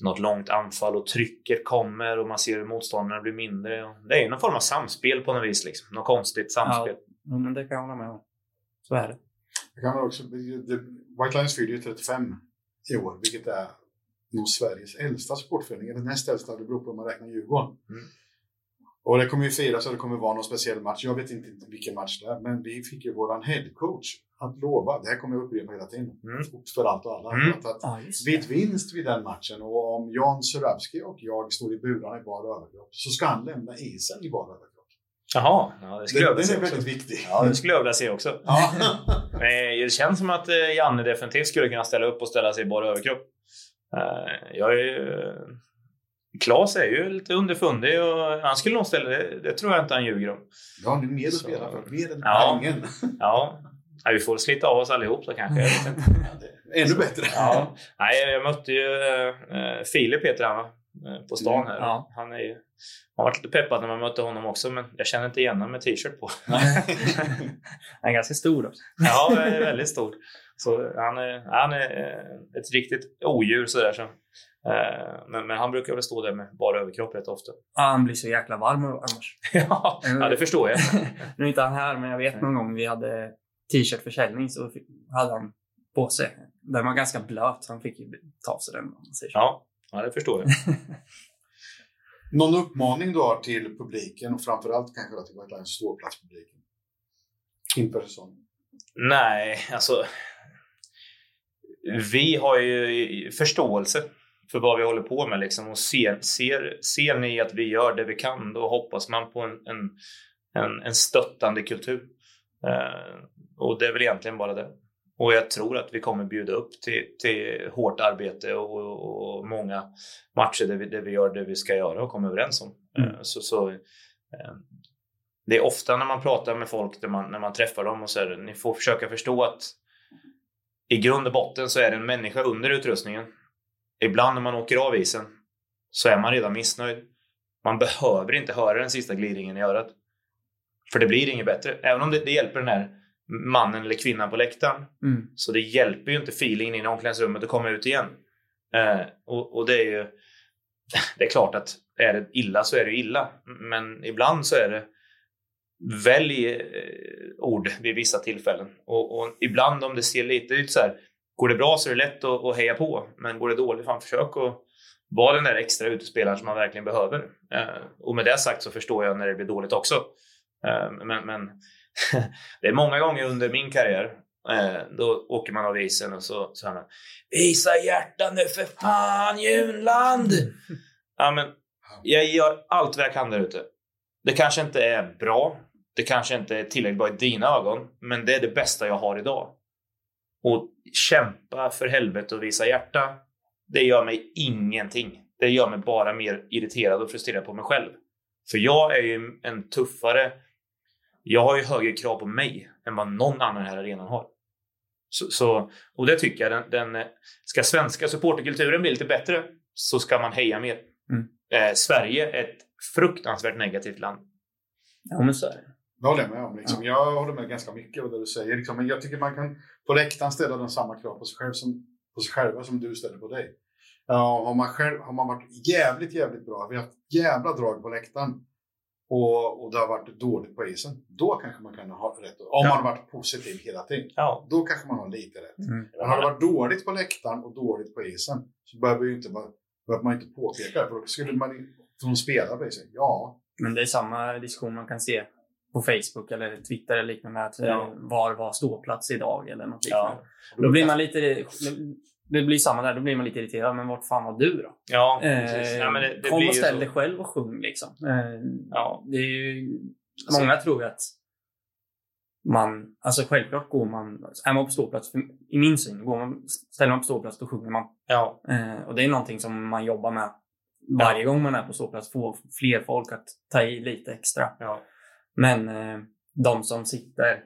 något långt anfall och trycket kommer och man ser hur motståndarna blir mindre. Det är ju någon form av samspel på något vis. Liksom. Något konstigt samspel. Ja, men det kan jag hålla med om. Så är det. Jag kan också, White Lions fyller ju 35 i år, vilket är nog Sveriges äldsta supportförening, eller näst äldsta, det beror på om man räknar Djurgården. Mm. Och det kommer ju firas och det kommer vara någon speciell match. Jag vet inte vilken match det är, men vi fick ju våran headcoach att lova, det här kommer jag upprepa hela tiden, Mm. för allt och alla, Mm. att, det. vid vinst vid den matchen och om Jan Surabski och jag står i burarna i bar överkropp så ska han lämna isen i bar överkropp. Jaha, ja, det skulle jag Den, vilja den se är också. väldigt viktig. Ja, det skulle jag vilja se också. Ja. (laughs) Men det känns som att eh, Janne definitivt skulle kunna ställa upp och ställa sig i bara överkropp. Eh, Jag är ju... Klas är ju lite underfundig och han skulle nog ställa det. Det tror jag inte han ljuger om. Ja, det är mer att Så- spela för. Mer än Ja. pengen. Ja, Nej, vi får slita av oss allihop då kanske. (laughs) Ännu bättre. Ja. Nej, jag mötte ju eh, Filip heter han va? Eh, på stan här. Ja. Han är ju, har varit lite peppad när man mötte honom också, men jag känner inte igen honom med t-shirt på. (laughs) (laughs) Han är ganska stor också. ja, väldigt stor. Så han är, han är eh, ett riktigt odjur sådär. Så. Eh, Men, men han brukar väl stå där med bara överkropp rätt ofta. (laughs) Ja, han blir så jäkla varm annars. ja, ja, det förstår jag. (laughs) Nu är inte han här, men jag vet någon gång vi hade t-shirtförsäljning så hade han på sig. Den var ganska blöt, så han fick ju ta av sig den. Om man säger så. Ja, ja det förstår jag. (laughs) Någon uppmaning du har till publiken och framförallt kanske till White Lions ståplatspubliken? Inför säsongen. Nej, alltså. Vi har ju förståelse för vad vi håller på med liksom och ser, ser, ser ni att vi gör det vi kan då hoppas man på en, en, en, en stöttande kultur. Eh, och det är väl egentligen bara det. Och jag tror att vi kommer bjuda upp till, till hårt arbete och, och många matcher där vi, där vi gör det vi ska göra och kommer överens om. Mm. Eh, så, så, eh, det är ofta när man pratar med folk, när man, när man träffar dem och så här, ni får försöka förstå att i grund och botten så är det en människa under utrustningen. Ibland när man åker av isen så är man redan missnöjd. Man behöver inte höra den sista glidningen i örat. För det blir inget bättre. Även om det, det hjälper den här mannen eller kvinnan på läktaren. Mm. Så det hjälper ju inte feelingen in i omklädningsrummet att komma ut igen. Eh, och, och det är ju... (laughs) Det är klart att är det illa så är det illa. Men ibland så är det välj eh, ord vid vissa tillfällen. Och, och ibland om det ser lite ut så här, går det bra så är det lätt att, att heja på. Men går det dåligt, fan försök att vara den där extra utespelaren som man verkligen behöver. Eh, och med det sagt så förstår jag när det blir dåligt också. Eh, men men (laughs) det är många gånger under min karriär då åker man av isen och så säger man Visa hjärtan nu för fan Junland! (laughs) ja, men jag gör allt vad jag kan där ute. Det kanske inte är bra. Det kanske inte är tillräckligt bra i dina ögon. Men det är det bästa jag har idag. Och kämpa för helvete och visa hjärta. Det gör mig ingenting. Det gör mig bara mer irriterad och frustrerad på mig själv. För jag är ju en tuffare... Jag har ju högre krav på mig än vad någon annan här i arenan har. Så, så, och det tycker jag, den, den, ska svenska supporterkulturen bli lite bättre så ska man heja mer. Mm. Eh, Sverige är ett fruktansvärt negativt land. Ja, men så är det. Det håller jag med om. Liksom. Jag håller med ganska mycket av det du säger. Liksom. Men jag tycker man kan på läktaren ställa den samma krav på sig, själv som, på sig själva som du ställer på dig. Ja, har, man själv, har man varit jävligt, jävligt bra, vi har haft jävla drag på läktaren och, och det har varit dåligt på isen, då kanske man kan ha rätt. Om Ja. man har varit positiv hela tiden, Ja. då kanske man har lite rätt. Mm. Men har det varit dåligt på läktaren och dåligt på isen så behöver, ju inte, behöver man inte påpeka det. För då skulle man från spelare säga ja, Men det är samma diskussion man kan se på Facebook eller Twitter eller liknande. Att, Ja. Var var ståplats idag eller något Ja. liknande. Då blir man lite... Det blir samma där, då blir man lite irriterad. Men vart fan var du då? Ja, precis. Eh, Ja, men det, det kom och ställ så. dig själv och sjung liksom. Eh, Ja. Det är ju... Alltså- Många tror ju att man... Alltså självklart går man... Är man på ståplats, för, i min syn, går man, ställer man på ståplats då sjunger man. Ja, Eh, och det är någonting som man jobbar med varje gång man är på ståplats. Få fler folk att ta i lite extra. ja. Men eh, de som sitter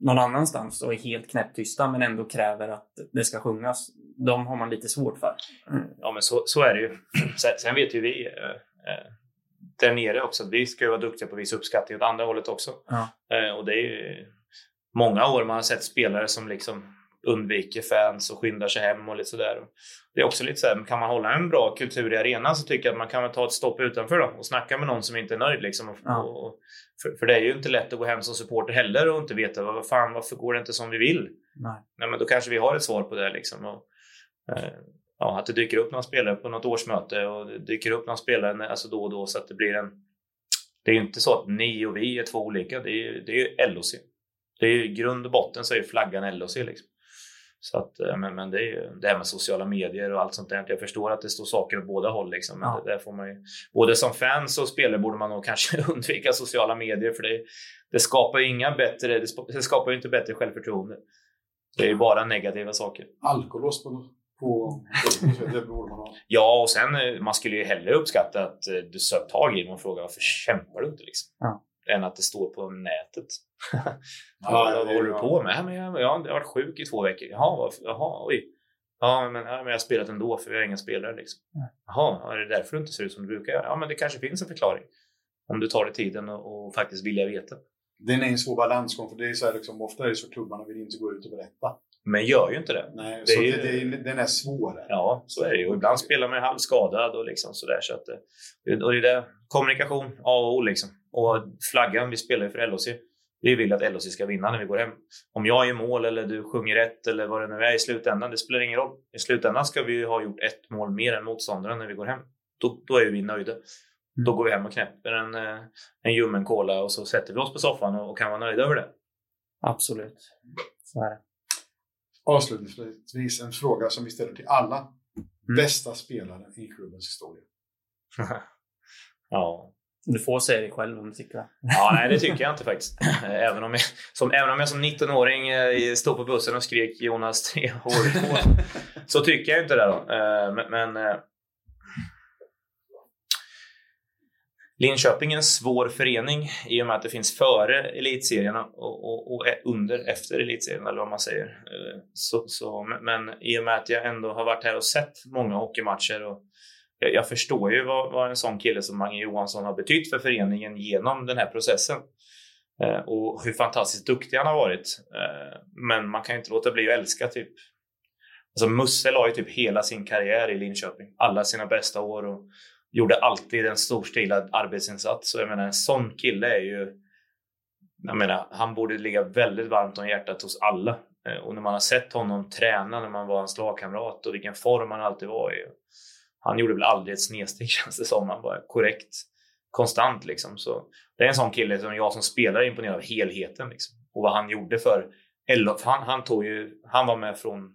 någon annanstans och är helt knäpptysta men ändå kräver att det ska sjungas, de har man lite svårt för. Mm. ja men så, så är det ju. Sen, sen vet ju vi eh, eh, där nere också att vi ska ju vara duktiga på att visa uppskattning åt andra hållet också. Ja. Eh, och det är ju många år man har sett spelare som liksom undviker fans och skyndar sig hem och lite sådär. Det är också lite så här, kan man hålla en bra kultur i arenan så tycker jag att man kan väl ta ett stopp utanför då och snacka med någon som inte är nöjd. Liksom. Ja. och, för, för det är ju inte lätt att gå hem som supporter heller och inte veta vad, vad fan, varför går det inte som vi vill? Nej. Nej, men då kanske vi har ett svar på det. Liksom. Och, eh, ja, att det dyker upp någon spelare på något årsmöte och det dyker upp någon spelare alltså då och då så att det blir en... Det är ju inte så att ni och vi är två olika, det är ju det är LOC. Det är ju grund och botten så är flaggan LOC liksom. Så att, eh, men, men det är ju det här med sociala medier och allt sånt där. Jag förstår att det står saker åt båda håll. Liksom, men Ja. det där får man ju, både som fans och spelare borde man nog (laughs) kanske undvika sociala medier för det, det skapar ju inga bättre, det skapar ju inte bättre självförtroende. Det är ju bara negativa saker. Alkolås på, på det borde man ha. Ja, och sen eh, man skulle ju hellre uppskatta att eh, du söp tag i dem och frågade varför kämpar du inte liksom? Ja. Än att det står på nätet. (laughs) Ja, vad det håller du på med? Ja, men jag, jag, jag har varit sjuk i två veckor. Jaha? Jaha oj. Ja men, ja, men jag har spelat ändå för vi har inga spelare. Liksom. Jaha, ja, är det därför du inte ser ut som du brukar göra? Ja, men det kanske finns en förklaring. Om du tar dig tiden och, och faktiskt vilja veta. Den är en svår balansgång, för det är så här, liksom, ofta är det så klubbarna vill inte gå ut och berätta. Men gör ju inte det. Nej, Det så är det, det, den är svår. Ja, så är det ju. Ibland spelar man halvskadad och liksom sådär. Så att, det- och det är det. Kommunikation, A och O liksom. Och flaggan, vi spelar ju för LHC. Vi vill att LHC ska vinna när vi går hem. Om jag gör mål eller du sjunger rätt eller vad det nu är i slutändan, det spelar ingen roll. I slutändan ska vi ju ha gjort ett mål mer än motståndaren när vi går hem. Då, då är ju vi nöjda. Då går vi hem och knäpper en, eh, en ljummen cola och så sätter vi oss på soffan och, och kan vara nöjda över det. Absolut. Så är det. Avslutningsvis en fråga som vi ställer till alla. Mm. Bästa spelaren i klubbens historia. (laughs) ja, Du får säga det själv om du tycker det. Ja, nej, det tycker jag inte faktiskt. Även om jag som, även om jag som 19-åring eh, stod på bussen och skrek Jonas tre år på, (laughs) så tycker jag inte det. Då. Eh, Men, eh, Linköping är en svår förening i och med att det finns före elitserierna och, och, och under efter elitserien eller vad man säger. Eh, Så, så, men- men i och med att jag ändå har varit här och sett många hockeymatcher och jag, jag förstår ju vad, vad en sån kille som Mange Johansson har betytt för föreningen genom den här processen. Eh, och hur fantastiskt duktig han har varit. Eh, men man kan ju inte låta bli att älska typ. Alltså Musse la ju typ hela sin karriär i Linköping. Alla sina bästa år och gjorde alltid en storstilad arbetsinsats. Så jag menar en sån kille är ju... Jag menar, han borde ligga väldigt varmt om hjärtat hos alla. Eh, och när man har sett honom träna när man var hans lagkamrat och vilken form han alltid var i. Han gjorde väl aldrig ett snedsteg (laughs) känns det som. Han var korrekt konstant liksom. Så det är en sån kille som jag som spelare är imponerad av helheten liksom. Och vad han gjorde för LO. för Han, han tog ju, han var med från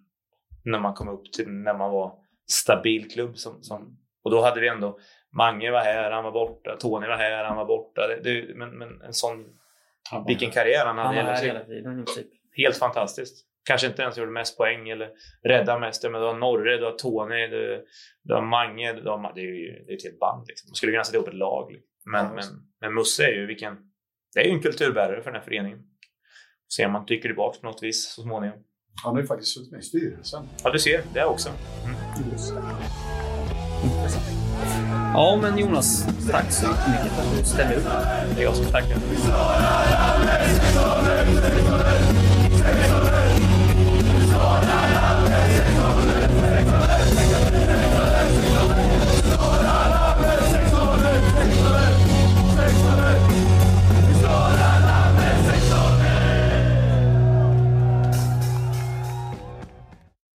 när man kom upp till när man var stabil klubb. Som, som, och då hade vi ändå, Mange var här, han var borta, Tony var här, han var borta. Det, det, men, men en sån, vilken karriär han Han hade. var här hela hela tiden i princip. Helt fantastiskt. Kanske inte ens gjorde mest poäng eller rädda mest. Men du har Norre, du har Tony, du, du har Mange. Du har, det är ju det är ett helt band. Liksom. Man skulle kunna sätta ihop ett lag. Liksom. Men, Ja, men, men Musse är ju vilken... Det är ju en kulturbärare för den här föreningen. Se om man dyker tillbaka på något vis så småningom. Han har ju faktiskt suttit med i styrelsen. Ja, du ser. Det också. Ja, men Jonas, tack så mycket för att du ställde upp. Det är jag som tackar.